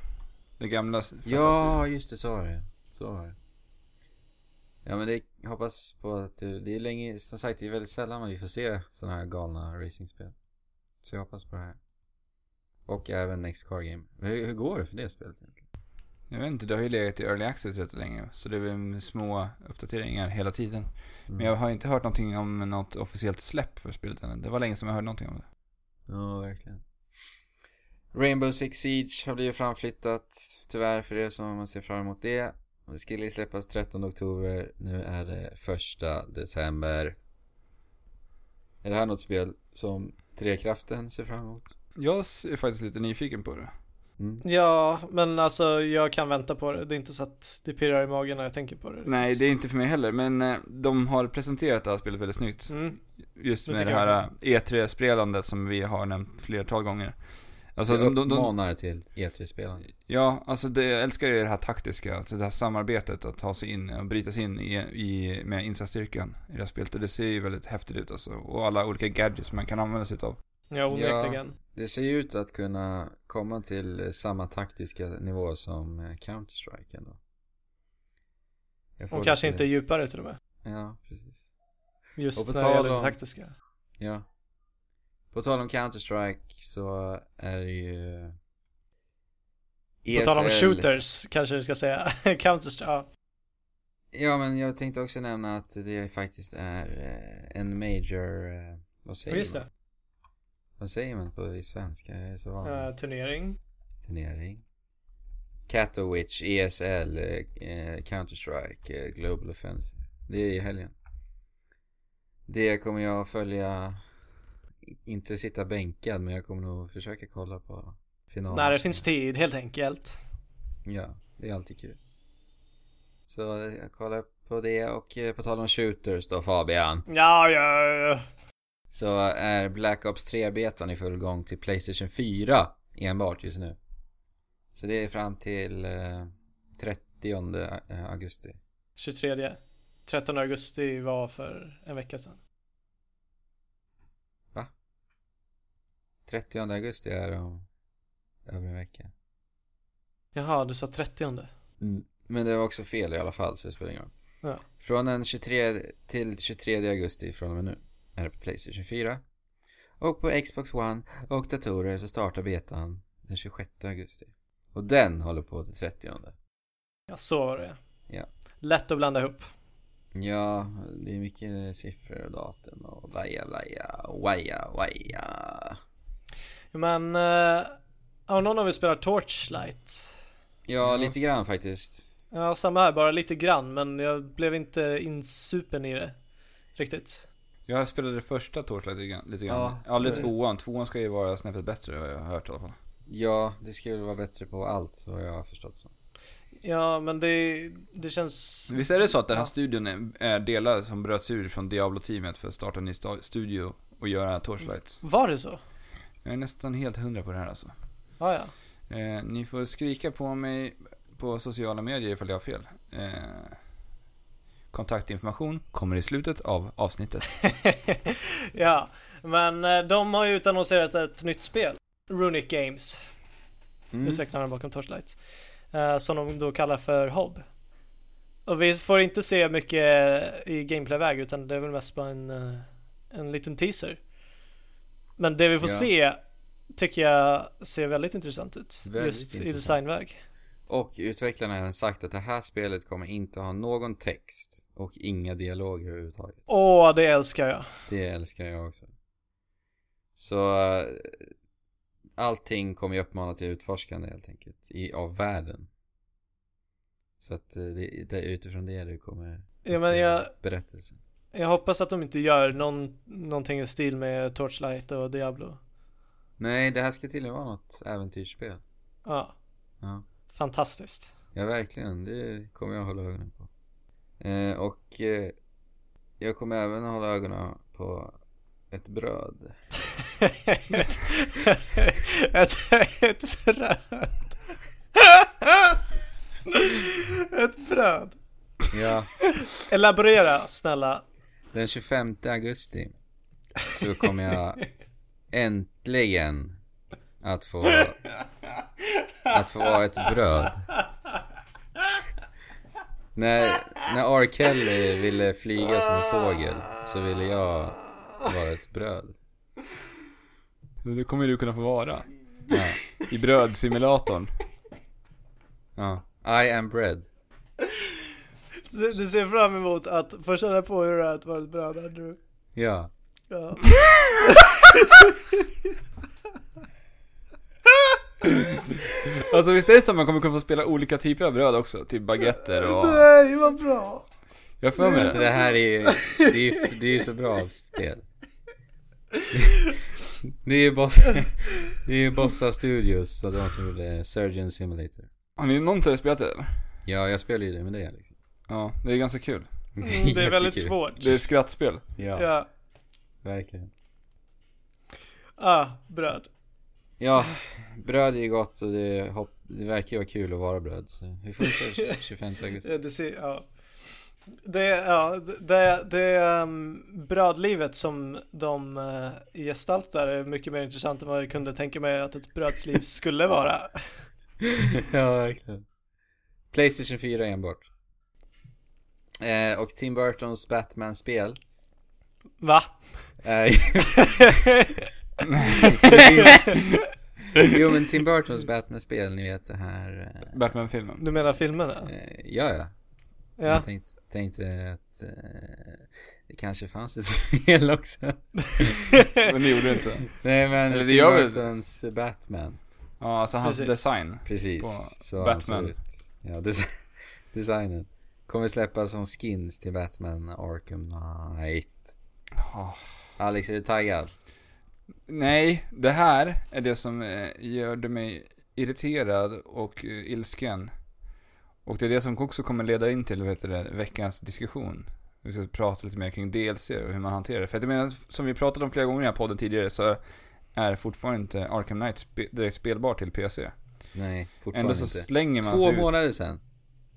Det gamla... Ja, just det, så var det. Så var det. Ja men det, jag hoppas på att det, det är länge, som sagt det är väldigt sällan vi får se sådana här galna racingspel. Så jag hoppas på det här. Och även Next Car Game. Hur, hur går det för det spelet egentligen? Jag vet inte, det har ju legat i Early Access rätt länge. Så det är väl små uppdateringar hela tiden. Men jag har inte hört någonting om något officiellt släpp för spelet än. Det var länge sedan jag hörde någonting om det. Ja, verkligen. Rainbow Six Siege har blivit framflyttat, tyvärr för er som ser fram emot det. Det skulle släppas 13 oktober, nu är det första december. Är det här något spel som Trekraften ser fram emot? Jag är faktiskt lite nyfiken på det. Mm. Ja, men alltså jag kan vänta på det. Det är inte så att det pirrar i magen när jag tänker på det. Nej, det är inte för mig heller. Men eh, de har presenterat det här spelet väldigt snyggt. Mm. Just med det här E3-spelandet som vi har nämnt flertal gånger. Alltså, det de, de, de, uppmanar till E3-spelande. ja, alltså det, jag älskar ju det här taktiska, alltså det här samarbetet att ta sig in och bryta sig in i, i, med insatsstyrkan i det här spelet. Och det ser ju väldigt häftigt ut alltså. Och alla olika gadgets man kan använda sig av. Ja, onekligen. Det ser ju ut att kunna komma till samma taktiska nivå som eh, Counter-Strike ändå. Och kanske lite- inte djupare till och med. Ja, precis. Just när det gäller tal det om- taktiska. Ja. På tal om Counter-Strike så är det ju... På tal om ESL shooters kanske du ska säga. (laughs) Counter-Strike, ja. Ja, men jag tänkte också nämna att det faktiskt är eh, en major... eh, Vad säger Just man? det. Vad säger man på i svenska? Jag är så van. Eh, turnering. Turnering. Katowice, ESL, eh, eh, Counter-Strike, eh, Global Offensive. Det är i helgen. Det kommer jag följa. Inte sitta bänkad, men jag kommer nog försöka kolla på finalen. När det finns tid helt enkelt. Ja, det är alltid kul. Så eh, jag kollar på det och eh, på tal om shooters då Fabian. Ja, ja, ja. Så är Black Ops 3-betan i full gång till Playstation 4 enbart just nu. Så det är fram till eh, 30 eh, augusti. 23. 13 augusti var för en vecka sedan. 30 augusti är om över en vecka. Jaha, du sa 30. Mm. Men det var också fel i alla fall så det spelar ingen roll. Ja. Från den 23 till 23 augusti från och med nu är det på Playstation 4. Och på Xbox One och datorer så startar betan den 26 augusti. Och den håller på till 30. Ja, så var det. Ja. Lätt att blanda ihop. Ja, det är mycket siffror och datum och laja laja, waja waja. Men, uh, har någon av er spelat Torchlight? Ja, Ja. lite grann faktiskt. Ja, samma här, bara lite grann, men jag blev inte insupen i det. Riktigt. Jag spelade det första Torchlight lite grann. Ja. Aldrig tvåan. Tvåan ska ju vara snäppet bättre har jag hört i alla fall. Ja, det ska väl vara bättre på allt så jag har förstått så. Ja, men det, det känns... Visst är det så att den här Ja. studion är- delar som bröts ur från Diablo-teamet för att starta en ny studio och göra Torchlight? Var det så? Jag är nästan helt hundra på det här alltså. Ja, ja. Eh, ni får skrika på mig på sociala medier ifall jag har fel. Eh, kontaktinformation kommer i slutet av avsnittet. (laughs) ja, men eh, de har ju utannonserat ett nytt spel. Runic Games, Mm. utvecklarna bakom Torchlight. eh, som de då kallar för Hob. Och vi får inte se mycket i gameplayväg utan det är väl mest bara en, eh, en liten teaser. Men det vi får Ja. se tycker jag ser väldigt intressant ut. Väldigt just i intressant. designväg. Och utvecklarna har sagt att det här spelet kommer inte ha någon text och inga dialoger överhuvudtaget. Åh, det älskar jag. Det älskar jag också. Så eh, allting kommer ju uppmana till utforskande helt enkelt i, av världen. Så att eh, det, det är utifrån det du kommer Ja, men jag, berättelsen. jag hoppas att de inte gör någon, någonting i stil med Torchlight och Diablo. Nej, det här ska tydligen vara något äventyrsspel. Ja, Ja. fantastiskt. Ja, verkligen. Det kommer jag hålla ögonen på. Eh, och eh, jag kommer även hålla ögonen på ett bröd. ett, ett, ett bröd. ett bröd. Ja, Elaborera snälla. den 25 augusti så kommer jag äntligen att få att få vara ett bröd. När, när R. Kelly ville flyga som en fågel så ville jag vara ett bröd. Det kommer du kunna få vara. Ja, I brödsimulatorn. ja. I am bread. Du, du ser fram emot att få känna på hur det är att vara ett bröd nu. Ja. Ja. (laughs) (laughs) Alltså visst är det så att man kommer kunna få spela olika typer av bröd också? Typ baguetter och... Nej, vad bra! Jag för mig Alltså det. det här är ju, det är ju det är ju så bra spel. (laughs) Det är ju Boss, (laughs) det är ju Bossa Studios och de som gjorde Surgeon Simulator. Har ni någonsin spelat det eller? Ja, jag spelar ju det med det liksom. Ja, det är ganska kul. Mm, det är väldigt Jättekul. svårt. Det är ett skrattspel. Ja, Ja. verkligen. Ah, bröd. Ja, bröd är ju gott och det, hopp, det verkar ju vara kul att vara bröd. Så vi får se 25 (laughs) augusti. Ja, det ser, ja. Det, ja, det, det um, brödlivet som de uh, gestaltar är mycket mer intressant än vad jag kunde tänka mig att ett brödsliv skulle vara. (laughs) ja, verkligen. Playstation 4 enbart. Eh, och Tim Burtons Batman-spel. Va? är (laughs) (laughs) jo men Tim Burtons Batman-spel, ni vet det här. eh, Batman-filmen. Du menar filmerna? Eh, ja, ja. Ja. Jag tänkte, tänkte att eh, det kanske fanns ett (laughs) spel också. Men det gjorde det inte. Nej men Eller det Tim gör väl- Burtons Batman. Ja, alltså hans Precis. design. Precis. På så han Batman. ser ut. Ja, des (laughs) designen. Kommer släppas som skins till Batman Arkham Knight. Ja. Alex, är du taggad? Nej, det här är det som eh, gör mig irriterad och eh, ilsken. Och det är det som också kommer leda in till, vet du veckans diskussion. Vi ska prata lite mer kring DLC och hur man hanterar det. För att jag menar, som vi pratat om flera gånger i den här podden tidigare så är fortfarande inte Arkham Knight direkt spelbar till PC. Nej, fortfarande Ändå så inte. slänger man Två sig månader sedan.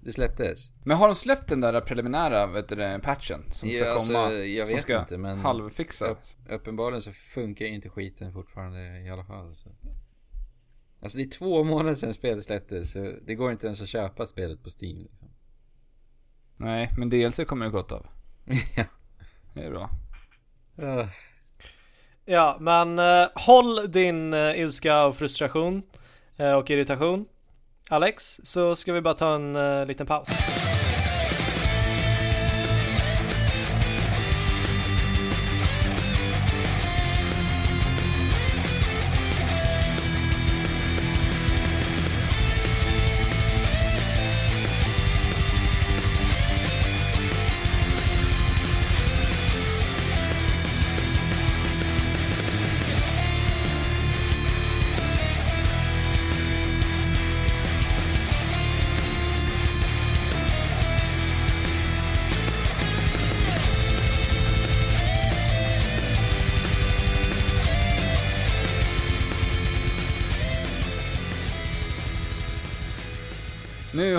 Det släpptes. Men har de släppt den där preliminära, vet du det, patchen? Som ska Ja, komma? alltså, jag som vet ska inte men halvfixa? upp, uppenbarligen så funkar inte skiten fortfarande i alla fall. Så. Alltså det är två månader sedan spelet släpptes så det går inte ens att köpa spelet på Steam liksom. Nej, men DLC kommer ju gott av. (laughs) ja. Det är bra. Ah. Ja, men eh, håll din uh, ilska och frustration eh, och irritation. Alex, så ska vi bara ta en uh, liten paus.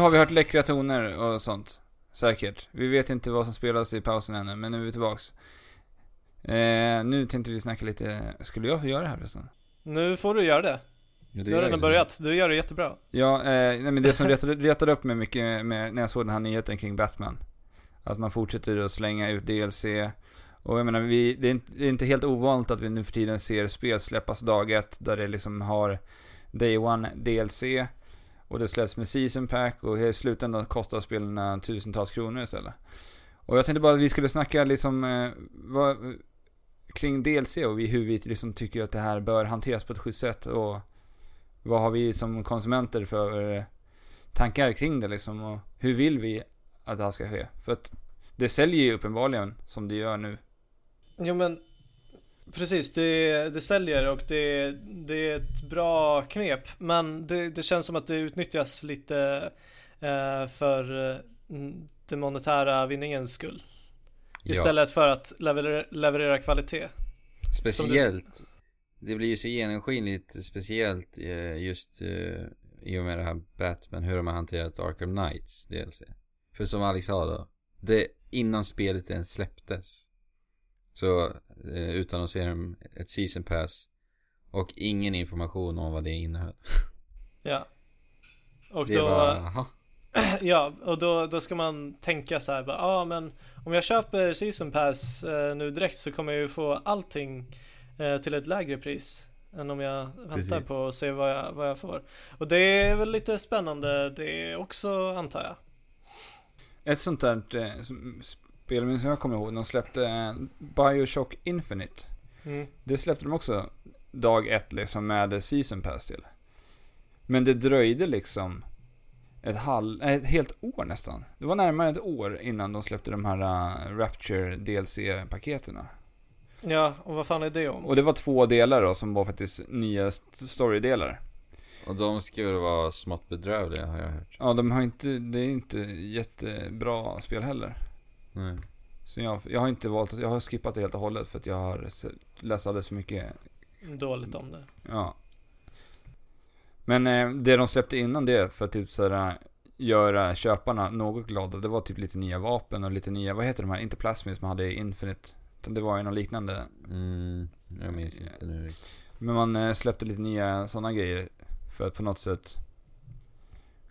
Har vi hört läckra toner och sånt. Säkert. Vi vet inte vad som spelas i pausen ännu, men nu är vi tillbaks. Eh, nu tänkte vi snacka lite, skulle jag få göra det här förresten? Nu får du göra det. Ja, Du har redan börjat. Du gör det jättebra. Ja, eh, nej, men det som retade, retade upp mig mycket med, när jag såg den här nyheten kring Batman. Att man fortsätter att slänga ut DLC. Och jag menar, vi, det, är inte, det är inte helt ovanligt att vi nu för tiden ser spel släppas dag ett, där det liksom har Day One DLC. Och det släpps med Season Pack och i slutändan kostar spelarna tusentals kronor istället. Och jag tänkte bara att vi skulle snacka liksom, eh, vad, kring DLC och hur vi liksom tycker att det här bör hanteras på ett schysst sätt. Och vad har vi som konsumenter för eh, tankar kring det liksom? Och hur vill vi att det här ska ske? För att det säljer ju uppenbarligen som det gör nu. Jo men Precis, det, det säljer och det, det är ett bra knep. Men det, det känns som att det utnyttjas lite eh, för eh, den monetära vinningens skull. Istället för att leverera, leverera kvalitet. Speciellt. Det blir ju så genomskinligt speciellt eh, just eh, i och med det här Batman, hur de har hanterat Arkham Knights DLC. För som Alex sa då, det innan spelet ens släpptes. Så eh, utannonserade de ett season pass och ingen information om vad det innehöll. (laughs) Ja. Och det då, var, aha. (clears throat) ja, och då, då ska man tänka så här, ja ah, men om jag köper season pass eh, nu direkt så kommer jag ju få allting eh, till ett lägre pris. Än om jag väntar Precis. på att se vad jag, vad jag får. Och det är väl lite spännande det också antar jag. Ett sånt där eh, som- spel som jag kommer ihåg, de släppte eh, Bioshock Infinite. Mm. Det släppte de också dag ett liksom med Season Pass till. Men det dröjde liksom ett, halv, ett helt år nästan. Det var närmare ett år innan de släppte de här uh, Rapture DLC-paketerna. Ja, och vad fan är det om? Och det var två delar då som var faktiskt nya st- storydelar. Och de skulle vara smått bedrövliga har jag hört. Ja, de har inte, det är inte jättebra spel heller. Nej. Så jag, jag har inte valt att, jag har skippat det helt och hållet för att jag har läst alldeles för mycket Dåligt om det. Ja. Men eh, det de släppte innan det för att typ såhär göra köparna något glada, det var typ lite nya vapen och lite nya, vad heter de här, inte plasmids man hade i Infinite. Utan det var ju något liknande. Mm, jag minns inte nu. Men man eh, släppte lite nya sådana grejer för att på något sätt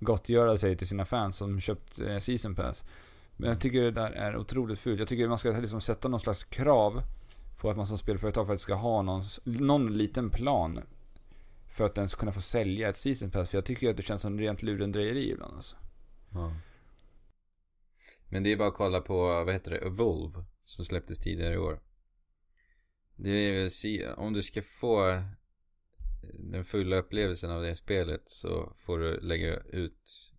gottgöra sig till sina fans som köpt eh, season pass. Men jag tycker det där är otroligt fult. Jag tycker man ska liksom sätta någon slags krav på att man som spelföretag faktiskt ska ha någon, någon liten plan för att ens kunna få sälja ett season pass. För jag tycker att det känns som rent lurendrejeri ibland alltså. Ja. Men det är bara att kolla på, vad heter det, Evolve. Som släpptes tidigare i år. Det är, se- om du ska få den fulla upplevelsen av det spelet så får du lägga ut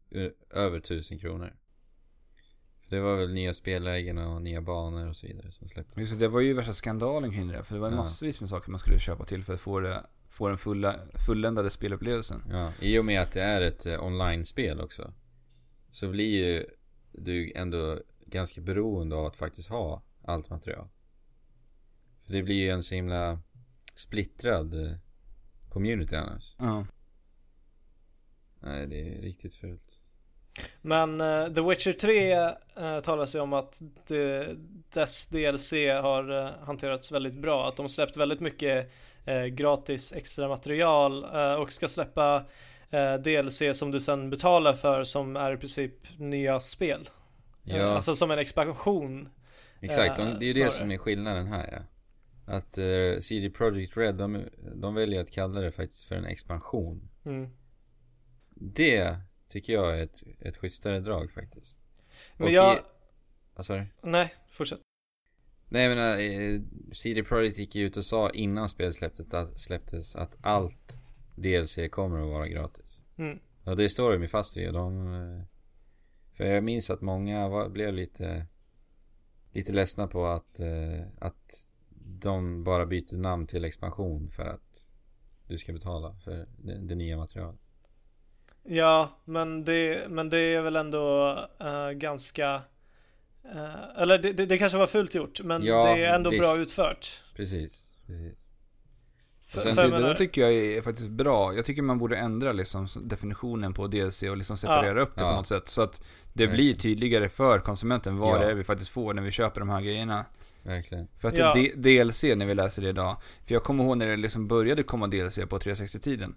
över tusen kronor. Det var väl nya spellägen och nya banor och så vidare som släpptes. Just det, det var ju värsta skandalen kring det. För det var Ja. massvis med saker man skulle köpa till för att få, det, få den fulla, fulländade spelupplevelsen. Ja, i och med att det är ett eh, online-spel också. Så blir ju du ändå ganska beroende av att faktiskt ha allt material. För det blir ju en så himla splittrad eh, community annars. Ja. Nej, det är riktigt fult. Men eh, The Witcher 3 uh, talas ju om att det, dess DLC har eh, hanterats väldigt bra. Att de släppt väldigt mycket eh, gratis extra material eh, och ska släppa eh, DLC som du sen betalar för som är i princip nya spel. Eh, Ja, Alltså som en expansion. exakt. De, eh, det är ju det som är skillnaden här ja. Att uh, CD Projekt Red, de, de väljer att kalla det faktiskt för en expansion. Mm. Det tycker jag är ett, ett schysstare drag faktiskt. Men Och jag, i- Vad sa du? nej, fortsätt. Nej jag menar, eh, CD Projekt gick ju ut och sa innan spelet släpptes att, släpptes att allt DLC kommer att vara gratis. Mm. Och det står de ju fast vid de... eh, För jag minns att många var, blev lite... Lite ledsna på att, eh, att de bara byter namn till expansion för att du ska betala för det, det nya materialet. Ja, men det, men det är väl ändå eh, ganska eh, Eller det, det, det kanske var fult gjort men Ja, det är ändå bra visst. utfört. Precis, precis. För, sen för Det där tycker jag är faktiskt bra. Jag tycker man borde ändra liksom definitionen på DLC och liksom separera upp det Ja. på något sätt. Så att det blir tydligare för konsumenten vad Ja. det är vi faktiskt får när vi köper de här grejerna. Verkligen. För att Ja. D- DLC när vi läser det idag. För jag kommer ihåg när det liksom började komma DLC på 360-tiden.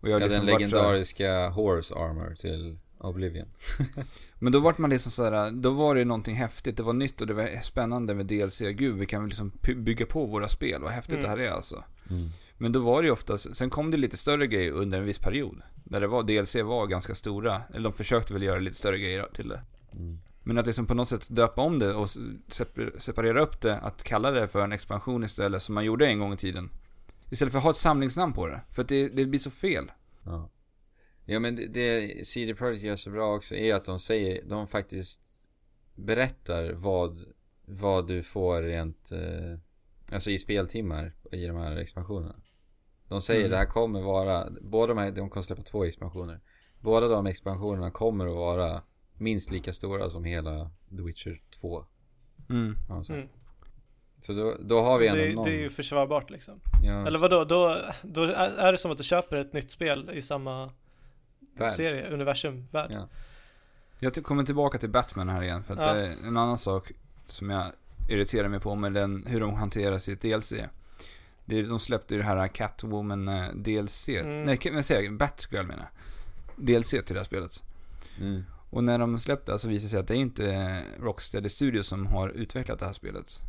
Och jag Ja, liksom den legendariska Horse Armor till Oblivion. (laughs) Men då vart man liksom så här, då var det någonting häftigt, det var nytt och det var spännande med DLC. Gud, vi kan väl liksom bygga på våra spel, vad häftigt Mm. det här är alltså. Mm. Men då var det ju oftast, sen kom det lite större grejer under en viss period. Där det var, DLC var ganska stora, eller de försökte väl göra lite större grejer till det. Mm. Men att liksom på något sätt döpa om det och separera upp det, att kalla det för en expansion istället, som man gjorde en gång i tiden. Istället för att ha ett samlingsnamn på det, för att det, det blir så fel. Ja. Ja men det, det CD Projekt gör så bra också är att de säger, de faktiskt berättar vad, vad du får rent, eh, alltså i speltimmar i de här expansionerna. De säger Mm. det här kommer vara, båda de här, de kommer släppa två expansioner. Båda de expansionerna kommer att vara minst lika stora som hela The Witcher 2. Mm. har de sagt. Mm. Så då, då har vi ändå Det, någon. det är ju försvarbart liksom. ja, Eller vadå, då, då är det som att du köper ett nytt spel i samma värld. serie, universum, värld. Ja. Jag kommer tillbaka till Batman här igen, för att Ja. det är en annan sak som jag irriterar mig på med den, hur de hanterar sitt DLC. De släppte ju det här Catwoman eh, DLC, Mm. nej, vad säger? Batgirl menar jag. DLC till det här spelet. Mm. Och när de släppte så visade det sig att det är inte Rocksteady Studios som har utvecklat det här spelet.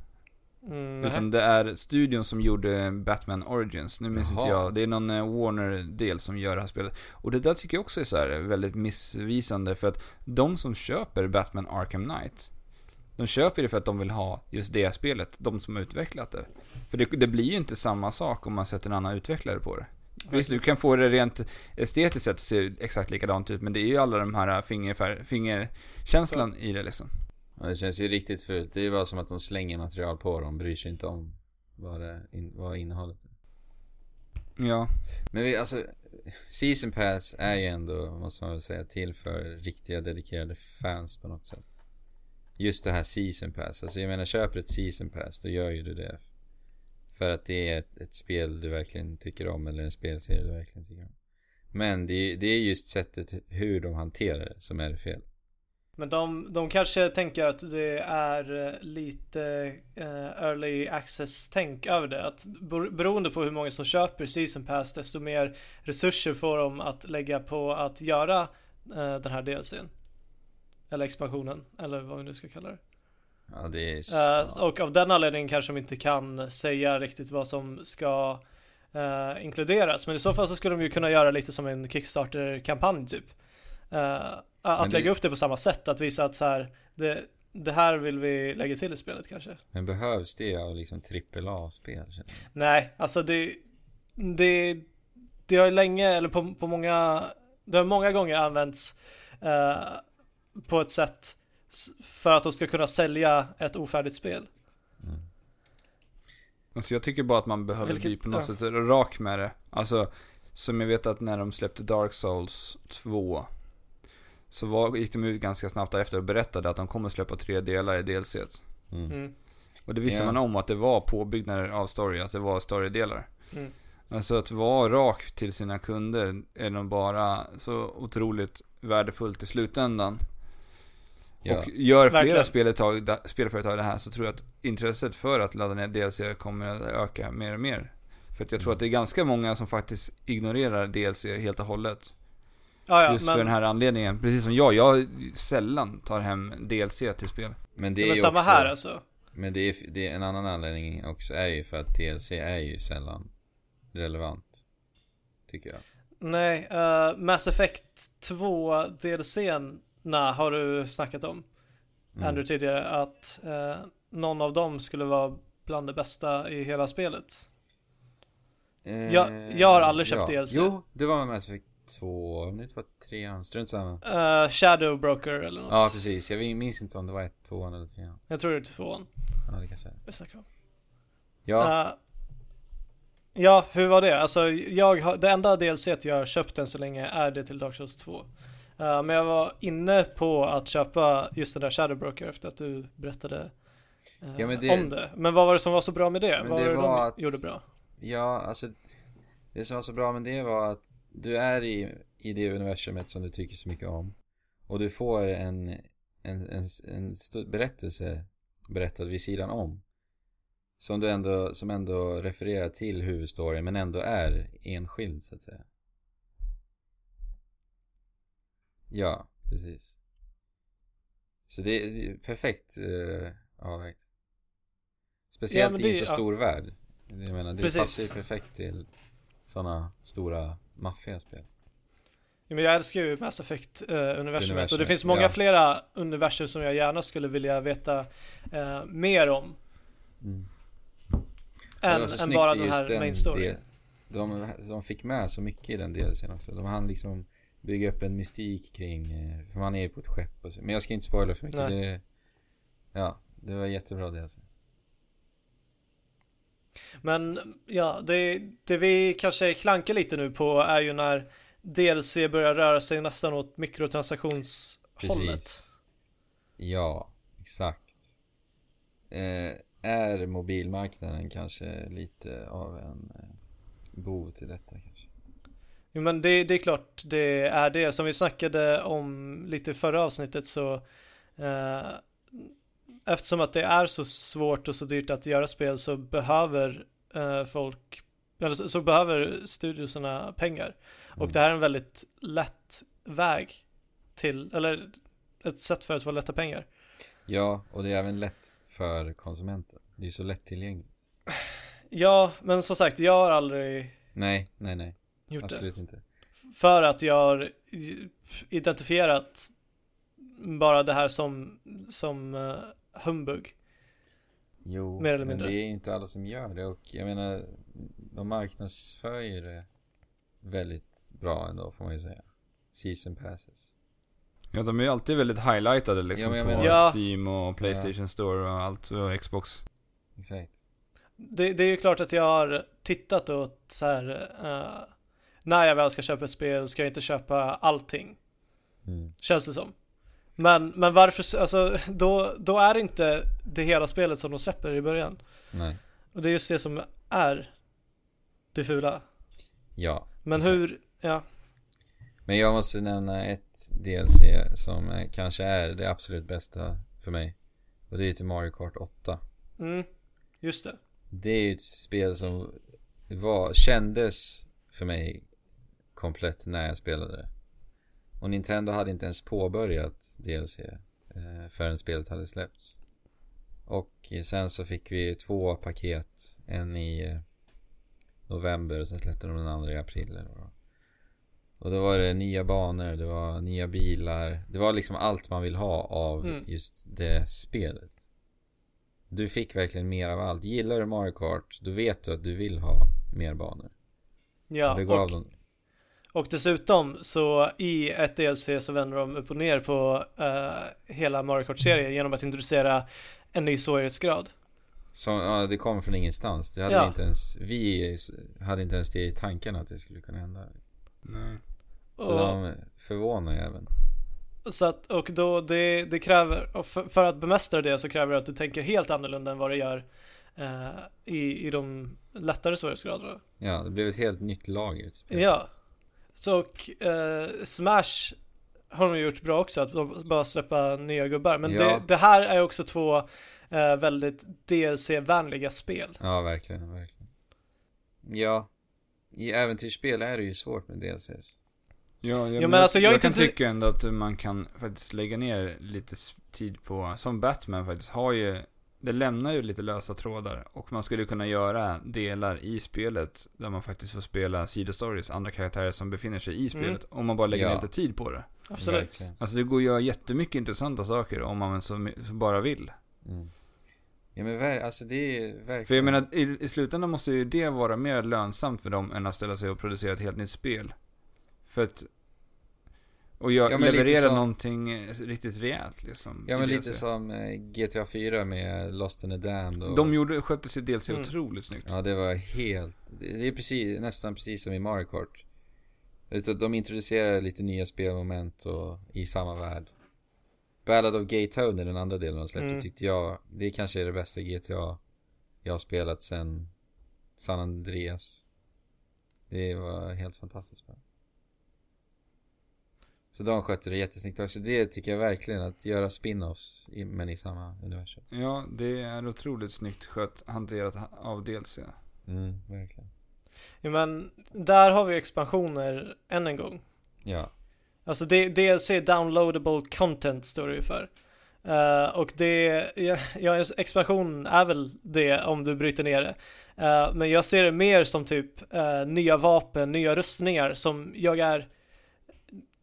Mm, Utan det är studion som gjorde Batman Origins. Nu minns inte Jaha. jag. Det är någon eh, Warner-del som gör det här spelet. Och det där tycker jag också är så väldigt missvisande. För att de som köper Batman Arkham Knight. De köper det för att de vill ha just det spelet. De som har utvecklat det. För det, det blir ju inte samma sak om man sätter en annan utvecklare på det. Visst, du kan få det rent estetiskt sett se exakt likadant ut. Men det är ju alla de här fingerfär, fingerkänslan i det liksom. Ja, det känns ju riktigt fult. Det är ju bara som att de slänger material på dem. Bryr sig inte om vad, det, in, vad innehållet är. Ja. Men vi, alltså, Season Pass är ju ändå, måste man väl säga, till för riktiga dedikerade fans på något sätt. Just det här Season Pass. Alltså jag menar, köper ett Season Pass, då gör ju du det. För att det är ett, ett spel du verkligen tycker om, eller en spelserie du verkligen tycker om. Men det, är- det är just sättet hur de hanterar det som är det fel. Men de, de kanske tänker att det är eh, lite eh, early access-tänk över det. Att bero- beroende på hur många som köper season pass desto mer resurser får de att lägga på att göra eh, den här DLCn. Eller expansionen, eller vad vi nu ska kalla det. Ja, det är... Och av den anledningen kanske de inte kan säga riktigt vad som ska inkluderas. Men i så fall så skulle de ju kunna göra lite som en Kickstarter-kampanj typ. Eh, att det- lägga upp det på samma sätt, att visa att så här, det, det här vill vi lägga till i spelet kanske. Men behövs det av liksom AAA-spel? Nej, alltså det, det, det har ju länge, eller på, på många, det har många gånger använts eh, på ett sätt för att de ska kunna sälja ett ofärdigt spel. Alltså jag tycker bara att man behöver Vilket- bli på något ja. sätt rak med det. Alltså, som jag vet att när de släppte Dark Souls 2 så var, gick de ut ganska snabbt efter och berättade att de kommer släppa tre delar i DLC. Mm. Mm. Och det visste Ja. man om att det var påbyggnader av story, att det var storydelar. Mm. Alltså att vara rak till sina kunder är nog bara så otroligt värdefullt i slutändan. Ja. Och gör flera spelföretag, spelföretag det här så tror jag att intresset för att ladda ner DLC kommer att öka mer och mer. För att jag tror att det är ganska många som faktiskt ignorerar DLC helt och hållet. Ja, ja, Just men, för den här anledningen. Precis som jag, jag sällan tar hem DLC till spel. Men det är är ju samma också, här alltså. Men det är, det är en annan anledning också är ju för att DLC är ju sällan relevant. Tycker jag. Nej, uh, Mass Effect 2 DLCn har du snackat om, Mm. Andrew, tidigare. Att eh, någon av dem skulle vara bland det bästa i hela spelet. Eh, jag- jag har aldrig köpt ja. DLC. Jo, det var med Mass Effect 2, om det inte var 3 strunt samma. Uh, Shadow Broker eller något. Ja, precis. Jag minns inte om det var 1, 2 eller 3. Jag tror det är tvåan Ja, det kanske är. vi snackar om. Ja, Eh, ja, hur var det? Alltså, jag har, det enda DLC jag har köpt än så länge är det till Dark Souls 2. Eh, men jag var inne på att köpa just den där Shadow Broker efter att du berättade eh, Ja, men det- om det. Men vad var det som var så bra med det? Men vad det var det de att- gjorde bra? ja, alltså det som var så bra med det var att du är i, i det universumet som du tycker så mycket om. Och du får en, en, en, en berättelse berättad vid sidan om. Som du ändå, som ändå refererar till huvudstoryn men ändå är enskild så att säga. Ja, precis. Så det, det är perfekt uh, avvägt. Speciellt Ja, men i det- en så ja. stor värld. Jag menar, det Precis. passar ju perfekt till sådana stora maffiga spel. Ja, men jag älskar ju Mass Effect-universumet och det finns många ja. flera universum som jag gärna skulle vilja veta eh, mer om. Mm. Än, än bara den här main story. del- De, de fick med så mycket i den DLCn också. De hann liksom bygga upp en mystik kring, eh, för man är ju på ett skepp och så. Men jag ska inte spoila för mycket. Det, ja, det var jättebra DLC. Men ja, det, det vi kanske klankar lite nu på är ju när DLC börjar röra sig nästan åt mikrotransaktionshållet. Precis. Ja, exakt. eh, är mobilmarknaden kanske lite av en eh, bov till detta kanske. Jo men det, det är klart det är det. Som vi snackade om lite i förra avsnittet så eh, Eftersom att det är så svårt och så dyrt att göra spel så behöver eh, folk eller så, så behöver studiosarna pengar. Och Mm. det här är en väldigt lätt väg till, eller ett sätt för att få lätta pengar. Ja, och det är även lätt för konsumenten. Det är så lättillgängligt. Ja, men som sagt, jag har aldrig Nej, nej, nej. gjort det. Absolut inte. För att jag har identifierat bara det här som, som uh, humbug. Jo, Mer eller men mindre. det är inte alla som gör det och jag menar, de marknadsför ju det väldigt bra ändå får man ju säga. Season passes. Ja, de är ju alltid väldigt highlightade liksom Ja, men på menar- Ja. Steam och Playstation Store och allt och Xbox. Exakt. Det, det är ju klart att jag har tittat åt så här, eh, när jag väl ska köpa ett spel ska jag inte köpa allting. Mm. Känns det som. Men, men varför, alltså då, då är det inte det hela spelet som de släpper i början. Nej. Och det är just det som är det fula. Ja. Men Exakt. hur, ja, Men jag måste nämna ett DLC som kanske är det absolut bästa för mig. Och det är till Mario Kart 8. mm, just det. Det är ju ett spel som var, kändes för mig komplett när jag spelade det. Och Nintendo hade inte ens påbörjat DLC eh, förrän spelet hade släppts. Och sen så fick vi två paket, en i eh, november och sen släppte de den andra i april. Eller vad och då var det nya banor, det var nya bilar. Det var liksom allt man vill ha av Mm. just det spelet. Du fick verkligen mer av allt. Gillar du Mario Kart, då vet du att du vill ha mer banor. Ja, det gav och, dem... och dessutom så i ett DLC så vänder de upp och ner på eh, hela Mario Kart-serien genom att introducera en ny svårighetsgrad. Så, ja, det kom från ingenstans. Det hade Ja. vi inte ens... Vi hade inte ens det i tanken att det skulle kunna hända. Nej. Så Och, de förvånar ju även. Så att, och då det, det kräver, och för, för att bemästra det så kräver det att du tänker helt annorlunda än vad du gör eh, i, i de lättare svårighetsgraderna. Ja, det blev ett helt nytt lager. Ja. Så och, eh, Smash har de gjort bra också, att de bara släppa nya gubbar. Men Ja. det, det här är också två eh, väldigt DLC-vänliga spel. Ja, verkligen, verkligen. Ja, i äventyrsspel är det ju svårt med DLCs. Ja, jag, Jo, men alltså, jag är jag kan inte- tycka ändå att man kan faktiskt lägga ner lite tid på, som Batman faktiskt har ju, det lämnar ju lite lösa trådar och man skulle kunna göra delar i spelet där man faktiskt får spela sidostories, andra karaktärer som befinner sig i spelet, om man bara lägger Ja. ner lite tid på det. Absolut. Verkligen. Alltså det går att göra jättemycket intressanta saker om man så bara vill. Mm. Ja men ver- alltså det är verkligen... För jag menar, i, i slutändan måste ju det vara mer lönsamt för dem än att ställa sig och producera ett helt nytt spel. För att... Och jag Ja, leverera som- någonting eh, riktigt rejält liksom. Ja men lite som eh, GTA 4 med Lost in the Damned och... De gjorde, skötte sitt DLC Mm. otroligt snyggt. Ja det var helt... Det är precis, nästan precis som i Mario Kart. Utan de introducerar lite nya spelmoment och i samma värld. Ballad of Gay Tony, den andra delen de släppte, Mm. tyckte jag, det kanske är det bästa GTA jag har spelat sen San Andreas. Det var helt fantastiskt bra. Så de skötte det jättesnyggt också. Det tycker jag verkligen, att göra spin-offs i, men i samma universum. Ja, det är otroligt snyggt skött, hanterat av DLC. Mm, verkligen. Ja, men där har vi expansioner än en gång. Ja. Alltså det, DLC, downloadable content står det ju för. Eh, och det, ja, ja, expansion är väl det om du bryter ner det. Eh, men jag ser det mer som typ eh, nya vapen, nya rustningar som jag är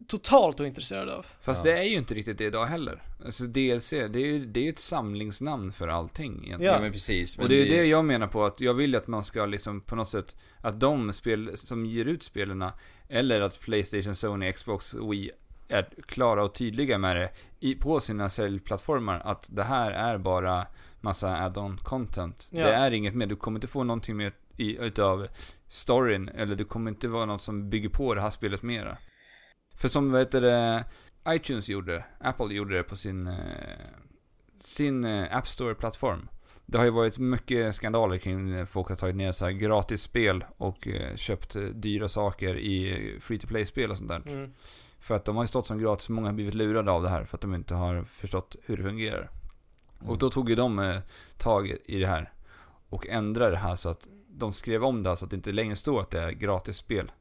totalt ointresserad av. Fast Ja. det är ju inte riktigt det idag heller. Alltså DLC, det är ju det är ett samlingsnamn för allting egentligen. Ja, Ja. men precis. Men Och det är ju det jag menar på att jag vill ju att man ska liksom på något sätt att de spel som ger ut spelarna eller att Playstation, Sony, Xbox, Wii är klara och tydliga med det i, på sina säljplattformar att det här är bara massa add-on content. Ja. Det är inget mer, du kommer inte få någonting mer i, utav storyn eller du kommer inte vara något som bygger på det här spelet mera. För som vet det, iTunes gjorde, Apple gjorde det på sin, eh, sin eh, App Store-plattform. det har ju varit mycket skandaler kring folk har tagit ner så här gratisspel och eh, köpt dyra saker i free to play-spel och sånt där. Mm. För att de har ju stått som gratis, många har blivit lurade av det här för att de inte har förstått hur det fungerar. Och då tog ju de tag i det här och ändrade det här så att de skrev om det så att det inte längre står att det är gratis spel.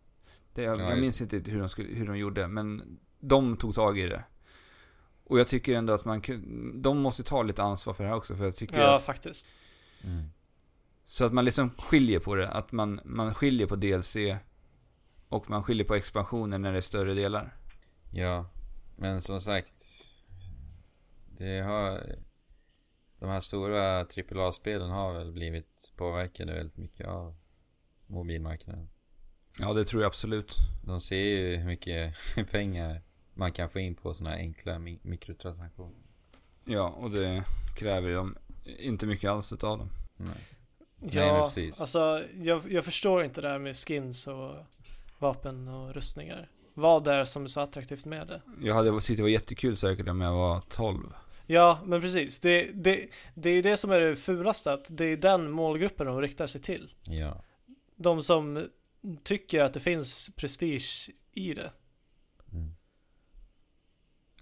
Det, jag, Ja, jag minns inte hur de, skulle, hur de gjorde, men de tog tag i det. Och jag tycker ändå att man de måste ta lite ansvar för det här också, för jag tycker Ja, att, faktiskt. Mm. Så att man liksom skiljer på det, att man, man skiljer på DLC och man skiljer på expansioner när det är större delar. Ja, men som sagt. Det har... De här stora AAA-spelen har väl blivit påverkade väldigt mycket av mobilmarknaden. Ja, det tror jag absolut. De ser ju hur mycket (laughs) pengar man kan få in på sådana här enkla mi- mikrotransaktioner. Ja, och det kräver de inte mycket alls utav dem. Nej. Ja, precis. alltså jag, jag förstår inte det här med skins och vapen och rustningar. Vad är det som är så attraktivt med det? Jag hade tyckt det var jättekul säkert om jag var 12. Ja, men precis. Det, det, det är ju det som är det fulaste, att det är den målgruppen de riktar sig till. Ja. De som tycker att det finns prestige i det. Mm.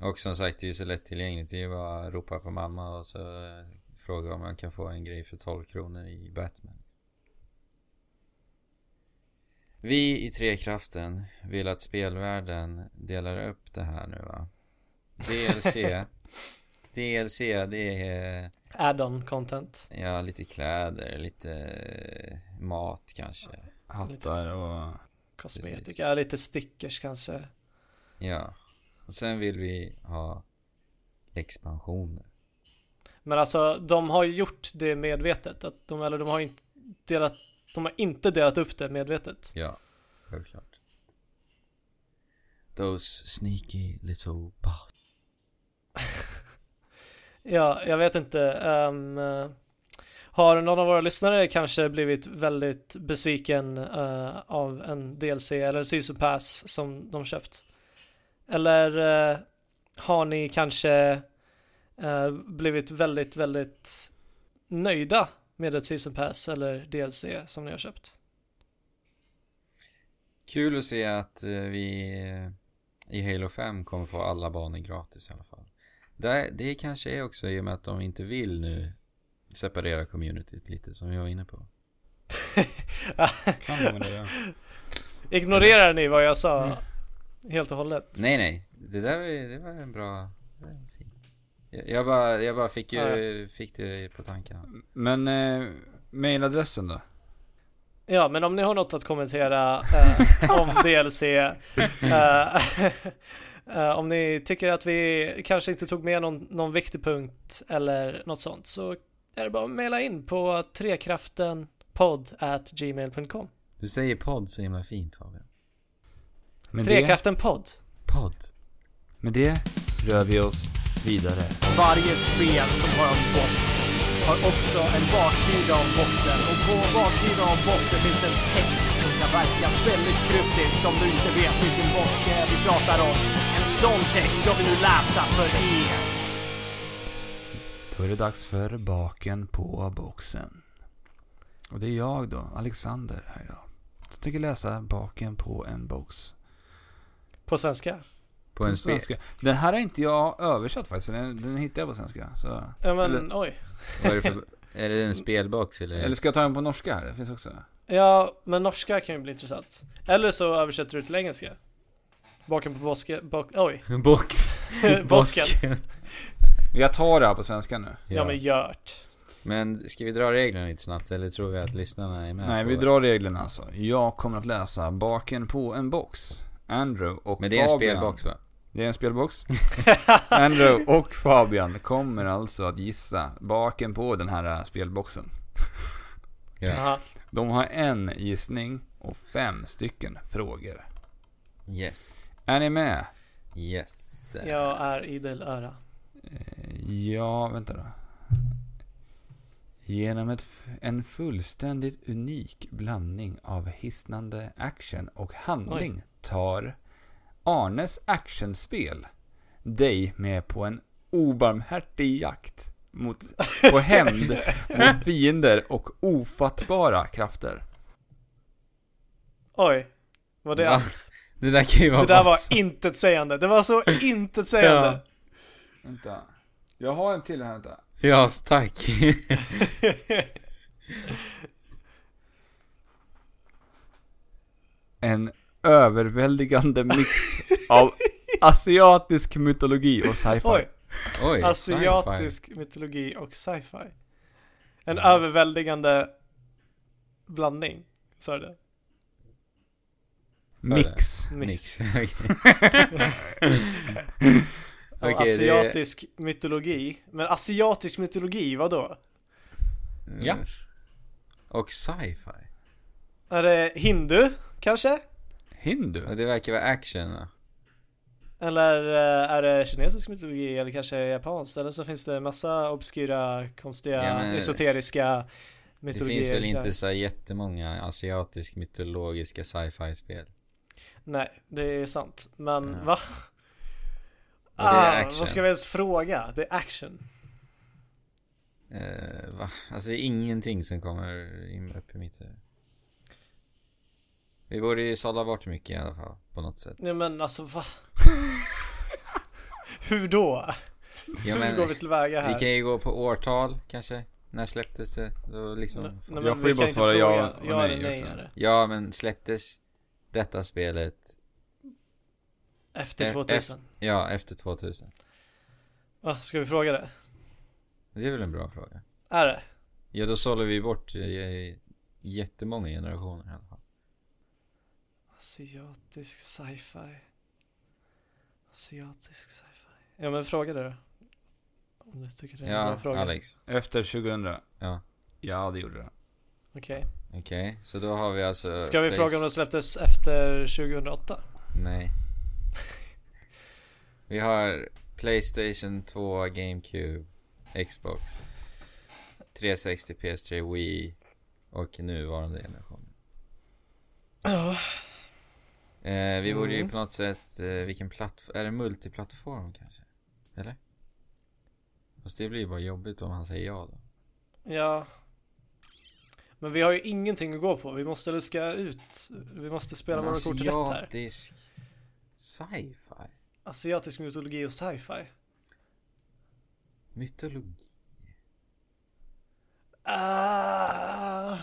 Och som sagt, det är så lättillgängligt. Det är bara att ropa på mamma och så eh, fråga om man kan få en grej för 12 kronor i Batman. Vi i Trekraften vill att spelvärlden delar upp det här nu va. DLC. (laughs) DLC det är Add-on content. ja, lite kläder, lite eh, mat kanske. Hattar och... Kosmetika, Precis. lite stickers kanske. Ja. Och sen vill vi ha expansioner. Men alltså, de har ju gjort det medvetet. Att de, eller de har inte delat, de har inte delat upp det medvetet. Ja, självklart. Those sneaky little bastards. (laughs) Ja, jag vet inte. eh, har någon av våra lyssnare kanske blivit väldigt besviken uh, av en DLC eller Season Pass som de köpt? Eller uh, har ni kanske uh, blivit väldigt, väldigt nöjda med ett Season Pass eller DLC som ni har köpt? Kul att se att vi i Halo 5 kommer få alla banor gratis i alla fall. Det, det kanske är också i och med att de inte vill nu separera communityt lite som vi var inne på. Kan man det ja. (laughs) Ignorerar ni vad jag sa Mm. helt och hållet? Nej nej, det där var, det var en bra... Det var fint. Jag, jag, bara, jag bara fick, ju, fick det på tankarna. Men eh, mailadressen då? Ja, men om ni har något att kommentera eh, (laughs) om DLC eh, (laughs) eh, Om ni tycker att vi kanske inte tog med någon, någon viktig punkt eller något sånt så är det bara att mejla in på trekraftenpodd@gmail.com Du säger podd så himla fint Fabian. Med det, Trekraftenpodd Podd. med det rör vi oss vidare. Varje spel som har en box har också en baksida av boxen och på baksidan av boxen finns det en text som kan verka väldigt kryptisk om du inte vet vilken box det är vi pratar om. En sån text ska vi nu läsa för er. Då är det dags för baken på boxen. Och det är jag då, Alexander, här idag. Som tänker läsa baken på en box. på svenska. På en svenska. Den här har inte jag översatt faktiskt, för den, den hittade jag på svenska. Så. Ja men Eller- oj. Vad är det för... Är det en spelbox eller? Eller ska jag ta den på norska här? Det finns också. Ja, men norska kan ju bli intressant. Eller så översätter du till engelska. Baken på boske, bak, oj. En box. (laughs) Bosken. Jag tar det här på svenska nu. Ja men gjort. Men ska vi dra reglerna lite snabbt eller tror vi att lyssnarna är med Nej, vi det? drar reglerna alltså. Jag kommer att läsa baken på en box. Andrew och Men det är en Fabian. spelbox va? Det är en spelbox. (laughs) Andrew och Fabian kommer alltså att gissa baken på den här spelboxen. Ja. De har en gissning och fem stycken frågor. Yes. Är ni med? Yes. Jag är idel öra. Eh, Ja, vänta då. Genom ett, en fullständigt unik blandning av hisnande action och handling tar Arnes actionspel dig med på en obarmhärtig jakt mot, på (laughs) hämnd mot fiender och ofattbara krafter. Oj. Var det Va? allt? Det där kan ju vara Det där var intetsägande. Det var så intetsägande. Vänta. Jag har en till här, vänta. Ja, tack. (laughs) En överväldigande mix av asiatisk mytologi och sci-fi. Oj. Oj, Asiatisk mytologi och sci-fi. En överväldigande blandning. Sa du det? Mix. sci-fi. Mix. (laughs) (laughs) Av Okej, det- asiatisk mytologi. Men asiatisk mytologi, vad då? Ja. Mm. Och sci-fi. Är det hindu, kanske? Hindu? Och det verkar vara action? Eller eh, är det kinesisk mytologi eller kanske japanskt? Eller så finns det massa obskyra, konstiga, Ja, men- esoteriska Det mytologier. finns väl inte så jättemånga asiatisk mytologiska sci-fi spel. Nej, det är sant. Men Ja. va? Och det är Ah, vad ska vi ens fråga? Det är action. Eh, va? Alltså det är ingenting som kommer in upp i mitt huvud. Vi borde ju sålla bort mycket i alla fall, på något sätt. Nej men alltså va? (laughs) Hur då? Ja, Hur men, går vi tillväga vi här? kan ju gå på årtal kanske. När släpptes det? Då liksom... Nej, Jag får vi ju bara svara ja och nej och nej det. Ja, men släpptes detta spelet, Efter Eh, 2000. ja, efter 2000? Va, ska vi fråga det? Det är väl en bra fråga? Är det? Ja, då sållar vi bort eh, jättemånga generationer i alla fall. Asiatisk sci-fi. Asiatisk sci-fi. Ja men fråga det då. Om du tycker det är en bra Ja, fråga. Alex. Efter 2000? Ja. Ja, det gjorde det. Okej. Okej, så då har vi alltså... Ska vi fråga om det släpptes efter 2008? Nej. Vi har Playstation 2, GameCube, Xbox, 360, PS3, Wii och nuvarande generation. Eh, vi borde ju Mm. på något sätt, eh, vilken plattform, är det multiplattform kanske? Eller? Fast det blir ju bara jobbigt om han säger ja då. Ja. Men vi har ju ingenting att gå på. Vi måste luska ut. Vi måste spela våra kort rätt här. Asiatisk sci-fi? Asiatisk mytologi och sci-fi. Mytologi? Ah.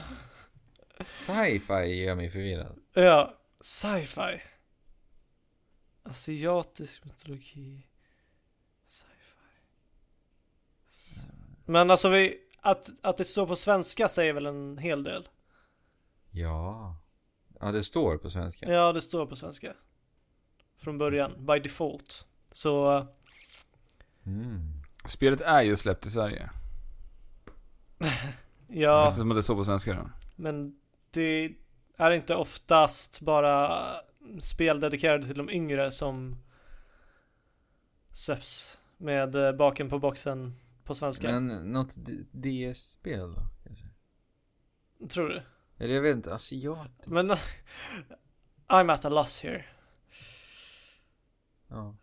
Sci-fi gör mig förvirrad. Ja, sci-fi. Asiatisk mytologi. Sci-fi. Men alltså vi, att, att det står på svenska säger väl en hel del? Ja. Ja, det står på svenska. Ja, det står på svenska. Från början, by default. Så, Mm. Spelet är ju släppt i Sverige. (laughs) ja, Eftersom att det står på svenska då. men det är inte oftast bara spel dedikerade till de yngre som släpps med eh, baken på boxen på svenska. Men något DS-spel då kanske? Tror du? Eller jag vet inte, asiatiskt? Men (laughs) I'm at a loss here. Ja.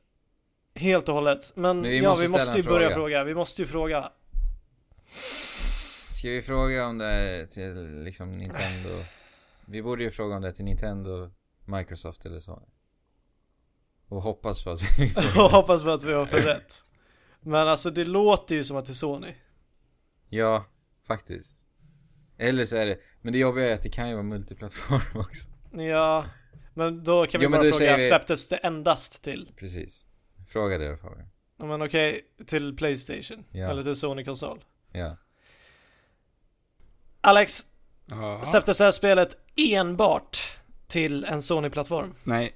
Helt och hållet. Men, Men vi ja, måste vi måste ju börja fråga. Vi måste ju fråga. Ska vi fråga om det är till liksom Nintendo? Vi borde ju fråga om det till Nintendo, Microsoft eller så. Och hoppas på att vi (laughs) får Och hoppas på att vi har för rätt. Men alltså det låter ju som att det är Sony. Ja, faktiskt. Eller så är det, men det jobbiga är att det kan ju vara multiplattform också. Ja, men då kan vi Jo, bara fråga, vi- släpptes det endast till? Precis. Fråga det då. Ja, Men okej, till Playstation? Ja. Eller till Sony-konsol? Ja. Alex, Ja. släpptes det här spelet enbart till en Sony-plattform? Nej.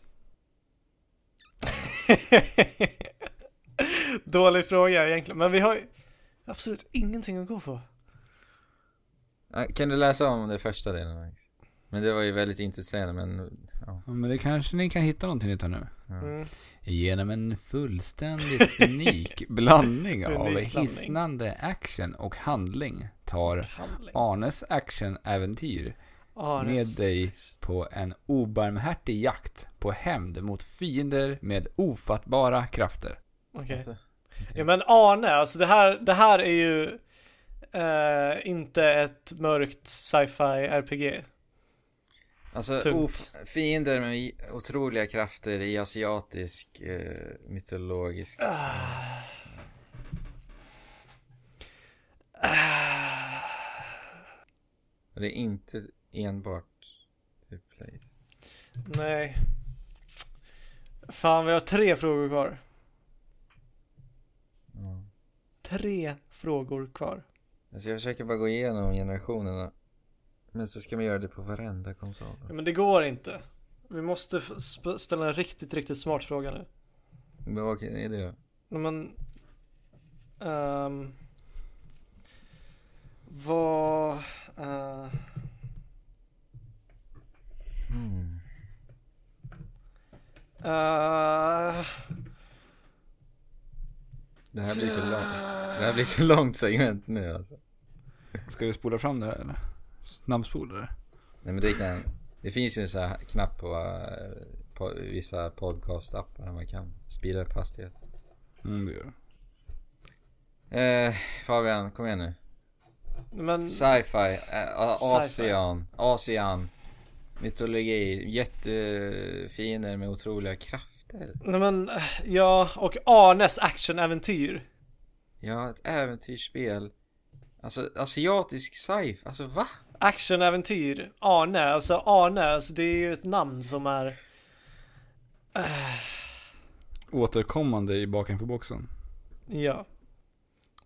(laughs) Dålig fråga egentligen, men vi har ju absolut ingenting att gå på. Kan du läsa om det första delen Max? Men det var ju väldigt intressant men, ja. Ja, Men det kanske ni kan hitta någonting här nu. ja. Mm. Genom en fullständigt (laughs) unik blandning av Unik blandning. hisnande action och handling tar Handling. Arnes actionäventyr Ares. med dig på en obarmhärtig jakt på hämnd mot fiender med ofattbara krafter. Okej. Alltså, Ja men Arne, alltså det här, det här är ju eh, inte ett mörkt sci-fi RPG. Alltså Tungt. of- fiender med otroliga krafter i asiatisk eh, mytologisk... Och det är inte enbart place. Nej. Fan vi har tre frågor kvar. Ja. Tre frågor kvar. Alltså jag försöker bara gå igenom generationerna. Men så ska man göra det på varenda konsol. Ja, men det går inte. Vi måste ställa en riktigt, riktigt smart fråga nu. Men vad är det då? Men... ehm, vad... eh, Hmm. eh, Det här blir för långt. Det här blir så långt segment nu alltså. Ska du spola fram det här eller? Snabbspola det? Nej men det kan... Det finns ju en sån här knapp på, eh, på vissa podcast-appar där man kan speeda upp hastighet. Mm, det gör det. Eh, Fabian, kom igen nu. men... Sci-fi, eh, Sci-fi. Ocean, Ocean, mytologi, jättefiender med otroliga krafter. Nej men, eh, ja, och Arnes actionäventyr. Ja, ett äventyrsspel. Alltså asiatisk sci alltså va? Actionäventyr. Arne, alltså Arne, alltså det är ju ett namn som är... Återkommande i baken på boxen. Ja.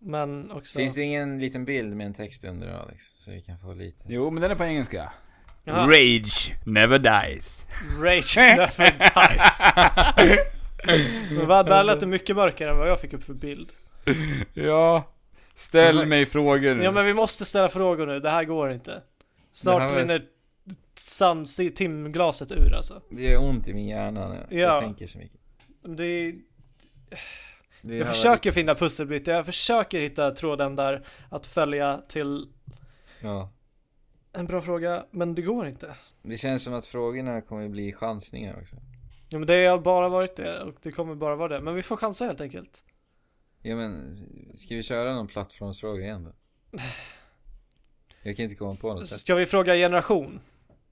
Men också... Finns det ingen liten bild med en text under Alex? Så vi kan få lite. Jo, men den är på engelska. Jaha. Rage never dies. Rage never dies. (laughs) Men vad, där lät det mycket mörkare än vad jag fick upp för bild. Ja. Ställ mig frågor nu. Ja men vi måste ställa frågor nu, det här går inte. Snart rinner sand, timglaset ur alltså. Det gör ont i min hjärna när Ja. jag tänker så mycket. Det är, Det jag försöker finna pusselbitar, jag försöker hitta tråden där att följa till Ja. en bra fråga, men det går inte. Det känns som att frågorna kommer bli chansningar också. Ja men det har bara varit det och det kommer bara vara det. Men vi får chansa helt enkelt. Ja men, ska vi köra någon plattformsfråga igen då? Jag kan inte komma på något. Ska vi fråga generation?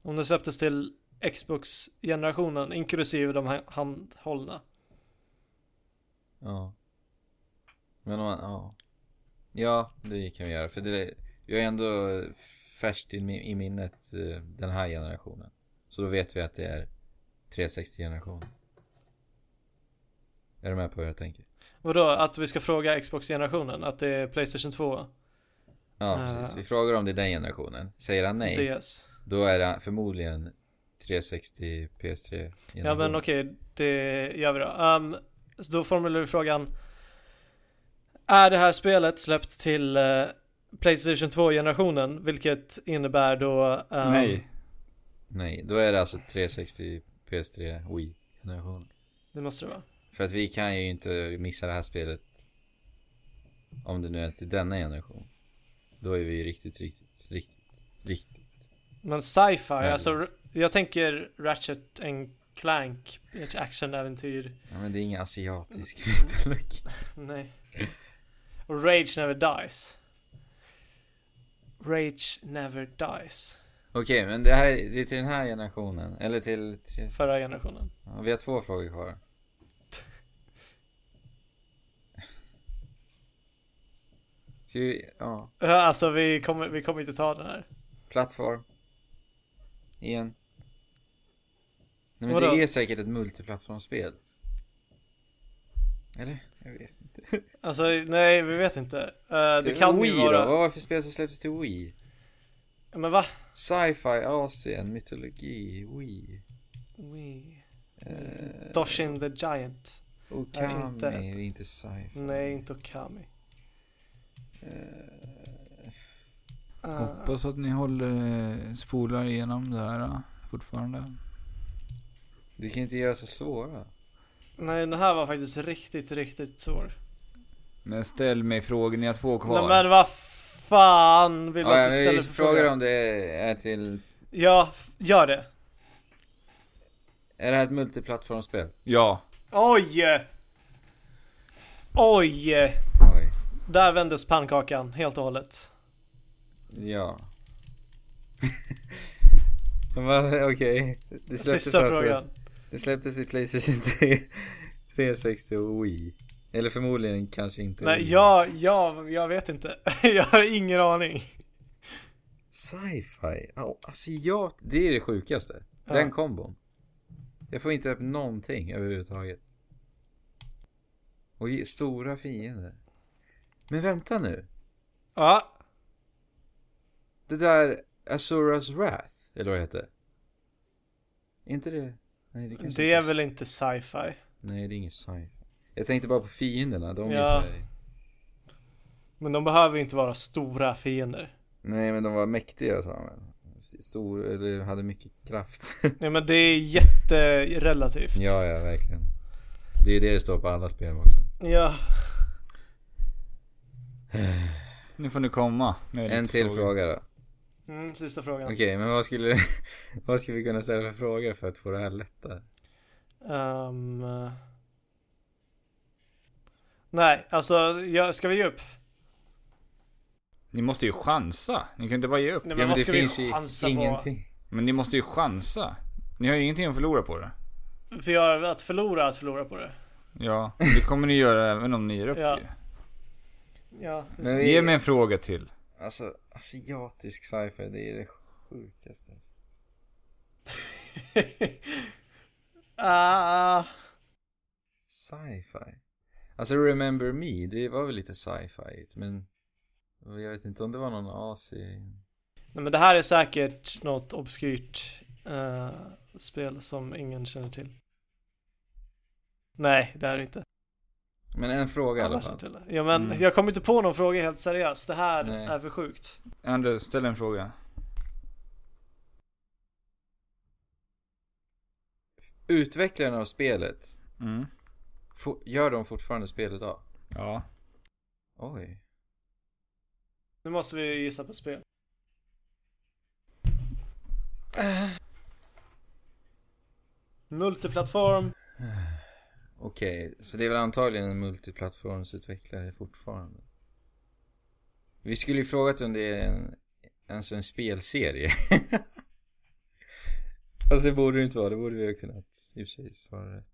Om det släpptes till Xbox-generationen, inklusive de här handhållna. Ja. Men om man, ja. Ja, det kan vi göra. För det, vi har ändå färskt i, mi- i minnet eh, den här generationen. Så då vet vi att det är 360-generationen. Är du med på vad jag tänker? Vadå, att vi ska fråga Xbox-generationen? Att det är Playstation 2? Ja, precis. Vi frågar om det är den generationen. Säger han nej, DS? då är det förmodligen 360 PS3 Ja men okej, det gör vi då. Um, så då formulerar vi frågan. Är det här spelet släppt till eh, Playstation 2-generationen? Vilket innebär då... ehm, Nej. Nej, då är det alltså 360 PS3 Wii generationen. Det måste det vara. För att vi kan ju inte missa det här spelet Om det nu är till denna generation Då är vi ju riktigt, riktigt, riktigt, riktigt Men sci-fi, alltså jag tänker Ratchet and Clank, ett actionäventyr. Ja men det är ingen asiatisk (laughs) mytologi (laughs) Nej. Och Rage Never Dies. Rage Never Dies. Okej men det här är, det är till den här generationen Eller till, Förra generationen. ja, vi har två frågor kvar Vi, ja, Alltså vi kommer, vi kommer inte ta den här. plattform Igen Nej men Vadå? det är säkert ett multiplattformsspel Eller? Jag vet inte (laughs) Alltså nej, vi vet inte. Eh, det kan Wii ju vara... då? Vad var det för spel som släpptes till Wii? Men va? Sci-fi, Asien, mytologi, Wii Wii. eh, Doshin the Giant. Okami, inte. inte, inte sci-fi Nej, inte Okami. Eh, Uh, Hoppas att ni håller, eh, spolar igenom det här eh, fortfarande. Du kan inte göra så svåra nej, den här var faktiskt riktigt, riktigt svår. Men ställ mig frågor, ni har två kvar. Nej, men vad fan vill du ja, att vi ställer för fråga? om det är till Ja, gör det. Är det här ett multiplattformsspel? Ja. Oj! Oj! Där vändes pannkakan helt och hållet. Ja. (laughs) Okej. Det släpptes Sista alltså- frågan. Det släpptes i Playstation 3, 360 och Wii. Eller förmodligen kanske inte Nej, Wii. jag, jag, jag vet inte. (laughs) jag har ingen aning. Sci-fi? Ja, asiat. Det är det sjukaste. Ja. Den kombon. Jag får inte upp någonting överhuvudtaget. Och stora fiender. Men vänta nu. Ja, Det där Azuras Wrath, eller vad det heter? Är inte det? Nej, det kanske det är inte väl inte sci-fi. Nej, det är inget sci-fi. Jag tänkte bara på fienderna. De är Ja. så här... Men de behöver inte vara stora fiender. Nej, men de var mäktiga sa man. Stor, eller hade mycket kraft. (laughs) Nej men det är jätterelativt. ja, ja, verkligen. Det är det det står på alla spel också. Ja. (sighs) Nu får ni komma med En till frågor. fråga då. Mm, sista frågan. Okej, men vad skulle, (laughs) vad skulle vi kunna ställa för fråga för att få det här lättare? Eh, nej, alltså jag, ska vi ge upp? Ni måste ju chansa. Ni kan inte bara ge upp. Nej Ja, men vad det ska vi finns ju chansa på? ingenting. Men ni måste ju chansa. Ni har ju ingenting att förlora på det. För jag, att förlora, att förlora på det. Ja, det kommer ni göra även om ni ger upp Ja. ju. Ja, Men vi, Ge mig en fråga till. Alltså, asiatisk sci-fi, det är det sjukaste. (laughs) Ah, Sci-fi? Alltså, Remember Me, det var väl lite sci-fi, men jag vet inte om det var någon asi... nej men det här är säkert något obskyrt eh, spel som ingen känner till. Nej, det är det inte. Men en fråga i alla fall. till det. Ja men Mm. jag kommer inte på någon fråga helt seriöst. Det här Nej. är för sjukt. Anders, ställ en fråga. Utvecklaren av spelet, Mm. gör de fortfarande spel idag? Ja. Oj. Nu måste vi gissa på spel. Multiplattform. Okej, så det är väl antagligen en multiplattformsutvecklare fortfarande. Vi skulle ju frågat om det är en, ens en spelserie. (laughs) Fast det borde det inte vara, det borde vi ha kunnat i och för sig svara rätt.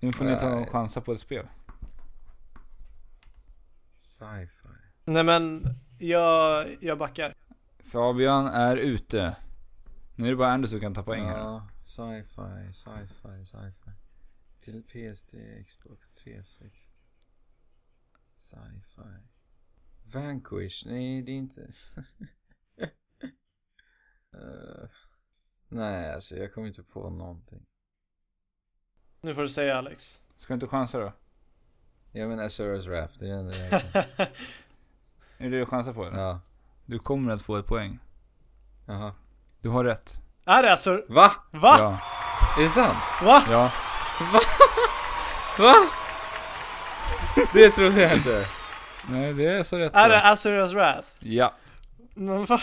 Nu får ni ta och chansa på ett spel. Sci-fi. Nej men, jag, jag backar. Fabian är ute. Nu är det bara Anders som kan ta poäng här. Ja, sci-fi, sci-fi, sci-fi. Till PS3, Xbox 360. Sci-fi. Vanquish, nej det är inte. (laughs) Eh, nej, alltså jag kommer inte på någonting. Nu får du säga Alex. Ska du inte chansa då? Jag menar Azura's Wrath, det är det enda jag kan. (laughs) Är det det du chansar på eller? Ja, Du kommer att få ett poäng. jaha. Du har rätt. är det alltså, Va? va? Ja. Är det sant? Va? Ja. Va? Det trodde jag inte. Nej, det är så rätt Är så. det Azura's Wrath? Ja. Men va?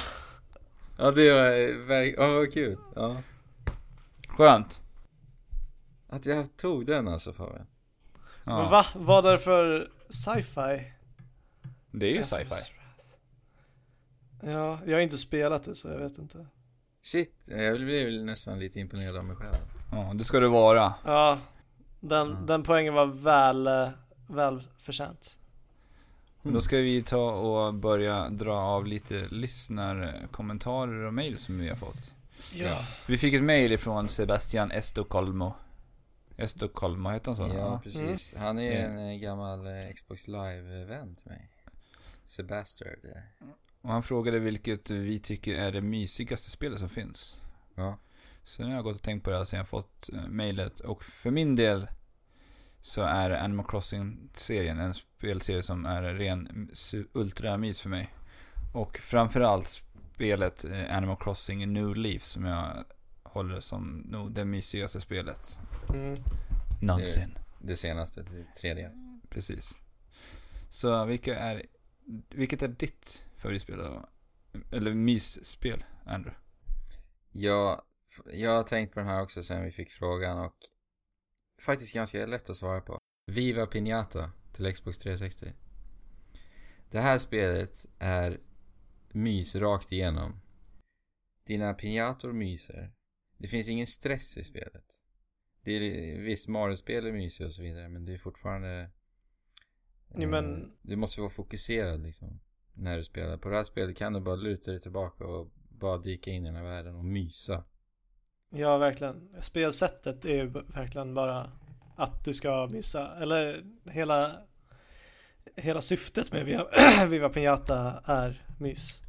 Ja det var verkligen, ja vad kul. Ja. Skönt. Att jag tog den alltså Fabian. Ja. Men va? Vad är det för sci-fi? Det är ju sci-fi. Ja, jag har inte spelat det så jag vet inte. Shit, jag blev nästan lite imponerad av mig själv. Ja, det ska det vara. Ja, den, Mm. den poängen var väl, väl förtjänt. Och Då ska vi ta och börja dra av lite lyssnarkommentarer och mejl som vi har fått. Ja. Vi fick ett mejl ifrån Sebastian Estocolmo. Estocolmo, heter han så? Ja, precis. Han är Ja. en eh, gammal eh, Xbox Live-vän till mig. Sebastian. Och han frågade vilket vi tycker är det mysigaste spelet som finns. Ja. Så nu har jag gått och tänkt på det här sen jag fått eh, mejlet. Och för min del så är Animal Crossing-serien en spelserie som är ren ultramys för mig. Och framförallt spelet eh, Animal Crossing New Leaf som jag håller som nog det mysigaste spelet Mm. någonsin. Det senaste till 3DS. Precis. Så vilka är, vilket är ditt favoritspel då? Eller mysspel, Andrew? Jag, jag har tänkt på den här också sen vi fick frågan och faktiskt ganska lätt att svara på. Viva Piñata till Xbox 360. Det här spelet är mys rakt igenom. Dina pinjator myser. Det finns ingen stress i spelet. Det är visst Mario-spel är mysiga och så vidare men det är fortfarande... Jo, men- eh, Du måste vara fokuserad liksom. När du spelar. På det här spelet kan du bara luta dig tillbaka och bara dyka in i den här världen och mysa. Ja, verkligen. Spelsättet är ju verkligen bara att du ska missa, eller hela, hela syftet med Viva, (clears throat) Viva Pinata är mys.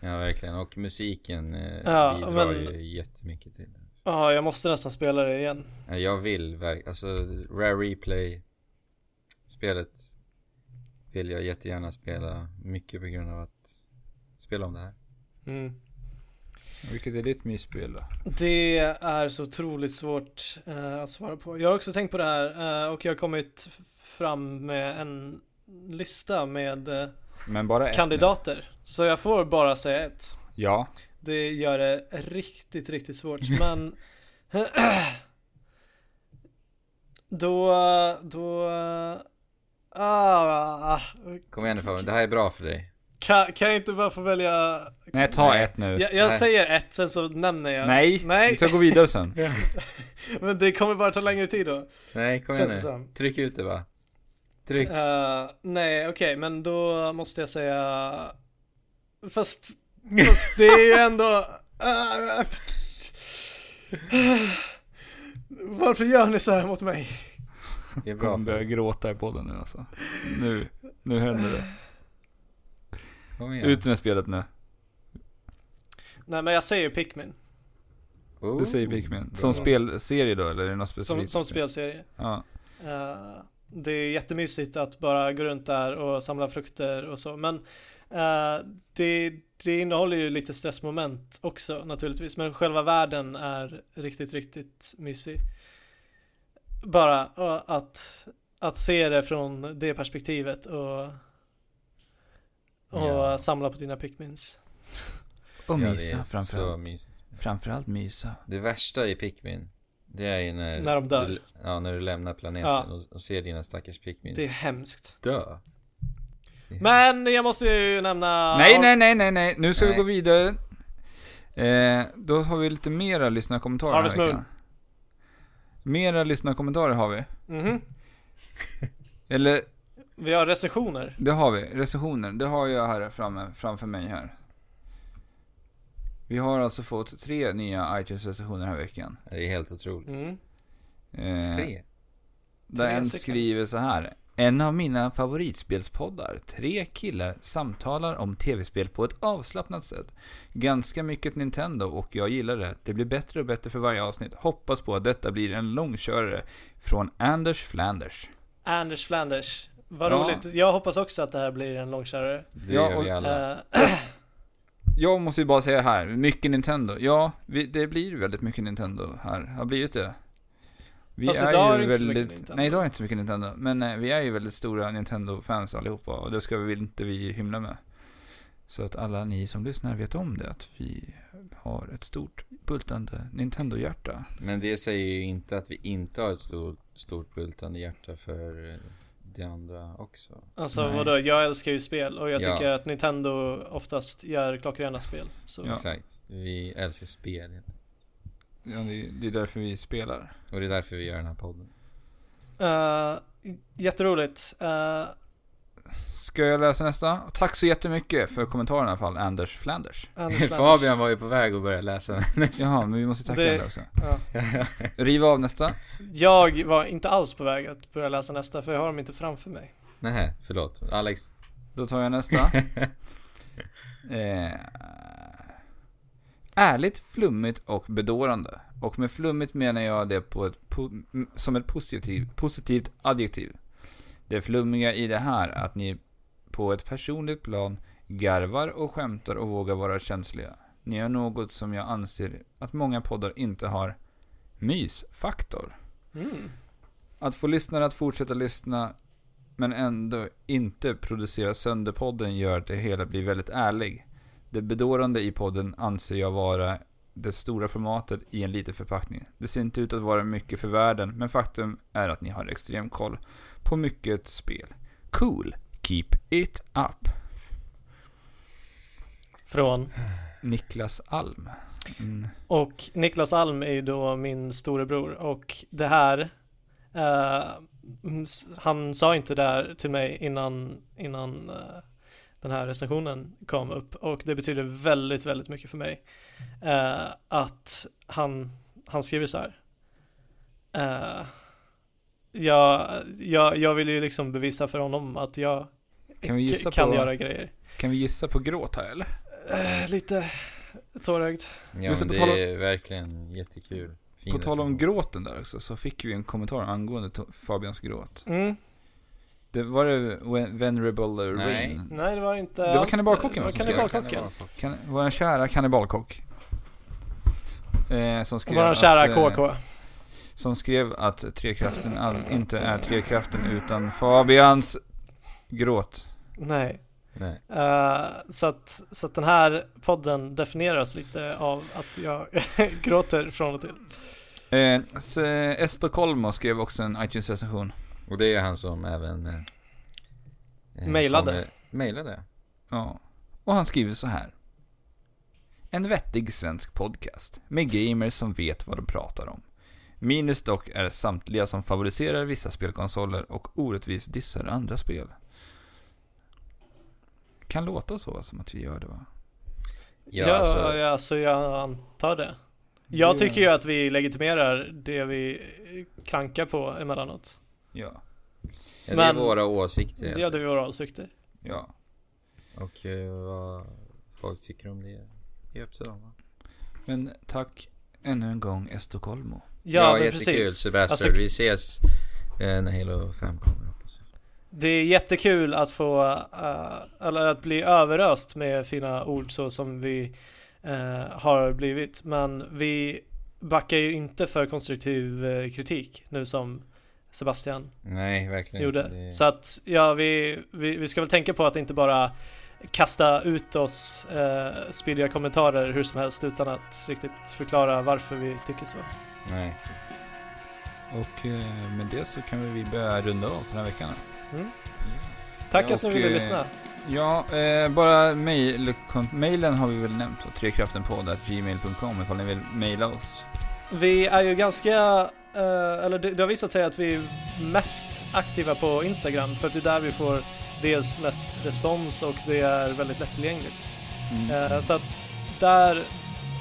Ja verkligen. Och musiken eh, Ja, bidrar men- ju jättemycket till det. Ja, jag måste nästan spela det igen. Ja, Jag vill verkligen, alltså Rare Replay spelet vill jag jättegärna spela mycket på grund av att spela om det här. Mm. Vilket är ditt mysspel då? Det är så otroligt svårt eh, att svara på. Jag har också tänkt på det här eh, och jag har kommit fram med en lista med eh, ett nu. kandidater. Så jag får bara säga ett. Ja. Det gör det riktigt, riktigt svårt. (laughs) Men (clears throat) då, då, ah, Kom igen nu Fabian, det här är bra för dig. Kan, kan jag inte bara få välja? Nej, ta Nej. ett nu. Jag, jag Nej. säger ett, sen så nämner jag. Nej, vi Nej, ska gå vidare sen. (laughs) men det kommer bara ta längre tid då. Nej, kom igen Känns det nu. som. Tryck ut det va. Tryck. Eh, nej, okej, men då måste jag säga... Fast, (laughs) fast det är ju ändå... eh, varför gör ni så här mot mig? Det är Jag bra kommer för börja gråta i podden nu alltså. Nu, nu händer det. Kom igen. Ut med spelet nu. Nej, men jag säger Pikmin. Oh, Du säger Pikmin. bra. Som spelserie då, eller är det något Som, specifikt? som spelserie. Ja. Eh, det är jättemysigt att bara gå runt där och samla frukter och så. Men eh, det, det innehåller ju lite stressmoment också naturligtvis. Men själva världen är riktigt, riktigt mysig. Bara eh, att, att se det från det perspektivet och, och Ja. samla på dina pickmins. (laughs) Och Ja, det mysa så framförallt. mysigt. Framförallt mysa. Det värsta i Pikmin, det är ju när... När de dör. Du, ja, när du lämnar planeten Ja. och, och ser dina stackars Pikmins Det är hemskt. dö. Men jag måste ju nämna... Nej, nej, nej, nej, nej. Nu ska vi Nej. gå vidare. Eh, då har vi lite mera lyssnarkommentarer Harvest Moon. veckan. Mera lyssnarkommentarer har vi. Mhm. Eller, Vi har recensioner. det har vi. Recensioner. Det har jag här framme, framför mig här. Vi har alltså fått tre nya iTunes-recensioner den här veckan. Det är helt otroligt. Mm. Eh, Tre. Där Tre en skriver så här. En av mina favoritspelspoddar. Tre killar samtalar om tv-spel på ett avslappnat sätt. Ganska mycket Nintendo och jag gillar det. Det blir bättre och bättre för varje avsnitt. Hoppas på att detta blir en långkörare. Från Anders Flanders. Anders Flanders. Vad Ja. roligt. Jag hoppas också att det här blir en långkörare. Det Ja, gör vi och- alla. Eh, (clears throat) Jag måste ju bara säga här, mycket Nintendo. Ja, vi, det blir väldigt mycket Nintendo här. Har blivit det. Vi Fast idag är det ju inte så väldigt, mycket Nintendo. Nej, idag är det inte så mycket Nintendo. Men eh, vi är ju väldigt stora Nintendo-fans allihopa och det ska vi inte vi hymla med. Så att alla ni som lyssnar vet om det, att vi har ett stort bultande Nintendo-hjärta. Men det säger ju inte att vi inte har ett stort, stort bultande hjärta för det andra också. alltså Nej. vadå, jag älskar ju spel och jag Ja. tycker att Nintendo oftast gör klockrena spel. Så. Ja. Exakt. Vi älskar spel. Ja, det, det är därför vi spelar. Och det är därför vi gör den här podden. Eh, jätteroligt. Uh, Ska jag läsa nästa? Tack så jättemycket för kommentaren i alla fall, Anders Flanders. Anders Flanders. (laughs) Fabian var ju på väg att börja läsa nästa. (laughs) Jaha, men vi måste tacka Det- Anders också. Ja. (laughs) Riva av nästa. Jag var inte alls på väg att börja läsa nästa för jag har dem inte framför mig. Nej, förlåt. Alex. Då tar jag nästa. Eh, ärligt, flummigt och bedårande. Och med flummigt menar jag det på ett po- som ett positiv, positivt adjektiv. Det flummiga i det här är att ni på ett personligt plan garvar och skämtar och vågar vara känsliga. Ni har något som jag anser att många poddar inte har. Mysfaktor. Mm. Att få lyssnare att fortsätta lyssna men ändå inte producera sönder podden gör att det hela blir väldigt ärlig. Det bedårande i podden anser jag vara det stora formatet i en liten förpackning. Det ser inte ut att vara mycket för världen, men faktum är att ni har extrem koll på mycket spel. cool. Keep it up. Från Niklas Alm. Mm. Och Niklas Alm är ju då min storebror och det här eh, mm, Han sa inte det här till mig innan, innan eh, den här recensionen kom upp och det betyder väldigt, väldigt mycket för mig eh, att han, han skriver så här eh, jag, jag, jag vill ju liksom bevisa för honom att jag Kan vi gissa kan på- göra grejer Kan vi gissa på gråt här eller? eh, Lite tårögd Ja, men det är verkligen jättekul. Fin På tal om gråten där också, så fick vi en kommentar angående Fabians gråt. mm. Det var det Ven- Venerable Nej. Rain? Nej det var inte Det var kannibalkocken, som skrev? Kan, vår kära kannibalkock. Eh, som skrev Vår kära att, eh, KK Som skrev att Trekraften all, inte är Trekraften utan Fabians gråt. Nej Nej. Eh, så, att, så att den här podden definieras lite av att jag (laughs) gråter från och till Eh, eh, Estocolmo skrev också en iTunes-recension. Och det är han som även... Eh, eh, Mailade. Mailade? Ja. Och han skriver så här. En vettig svensk podcast med gamers som vet vad de pratar om. Minus dock är samtliga som favoriserar vissa spelkonsoler och orättvist dissar andra spel. Kan låta så som att vi gör det va? Ja, ja, alltså, ja, alltså jag antar det Jag tycker ju att vi legitimerar det vi klankar på emellanåt Ja. ja, det är men- våra åsikter. helt Det vi våra åsikter Ja. Och eh, vad folk tycker om det är upp till dem. va? Men tack ännu en gång Estocolmo. Ja, men jättekul precis Sebastian. Alltså- Vi ses eh, när Halo 5 kommer hoppas. Det är jättekul att få, eh, eller att bli överöst med fina ord så som vi eh, har blivit. Men vi backar ju inte för konstruktiv eh, kritik nu som Sebastian Nej, verkligen gjorde. inte. Det... Så att, ja, vi, vi, vi ska väl tänka på att inte bara kasta ut oss eh, spydiga kommentarer hur som helst utan att riktigt förklara varför vi tycker så. Nej. Och med det så kan vi börja runda av för den här veckan. Mm. Tack att ni ville eh, lyssna. Ja, eh, bara mail, mailen har vi väl nämnt, trekraftenpodd.gmail.com ifall ni vill mejla oss. Vi är ju ganska, eh, eller det, det har visat sig att vi är mest aktiva på Instagram för att det är där vi får dels mest respons och det är väldigt lättillgängligt. Mm. Eh, så att där,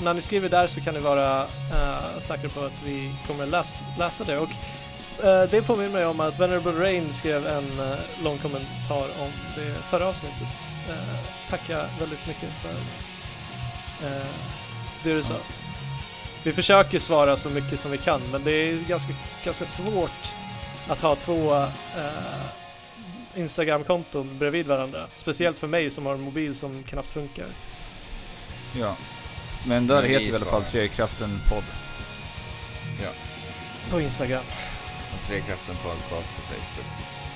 när ni skriver där så kan ni vara eh, säkra på att vi kommer läs, läsa det. Och det påminner mig om att Venerable Rain skrev en eh, lång kommentar om det förra avsnittet. Uh, tacka väldigt mycket för eh, det du sa. Ja. Vi försöker svara så mycket som vi kan men det är ganska, ganska svårt att ha två eh, Instagram-konton bredvid varandra. Speciellt för mig som har en mobil som knappt funkar. Ja. Men där Men heter vi i alla fall. Trekraften podd. På Instagram. Trekraften podcast på Facebook.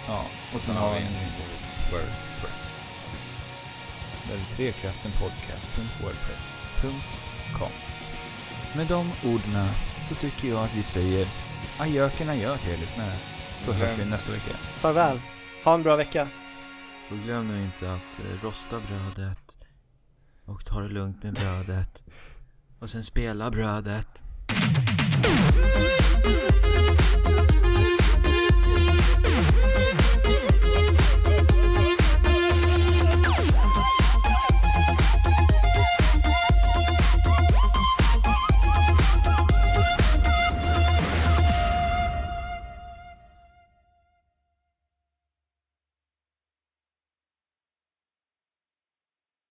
Ja. Och sen Sen har vi en Wordpress. där är trekraftenpodcast.wordpress.com Med de orden så tycker jag att vi säger adjöken adjö till er lyssnare. Så Glöm- hörs vi nästa vecka. Farväl. Ha en bra vecka. Och glöm nu inte att eh, rosta brödet. Och ta det lugnt med brödet. Och sen spela brödet.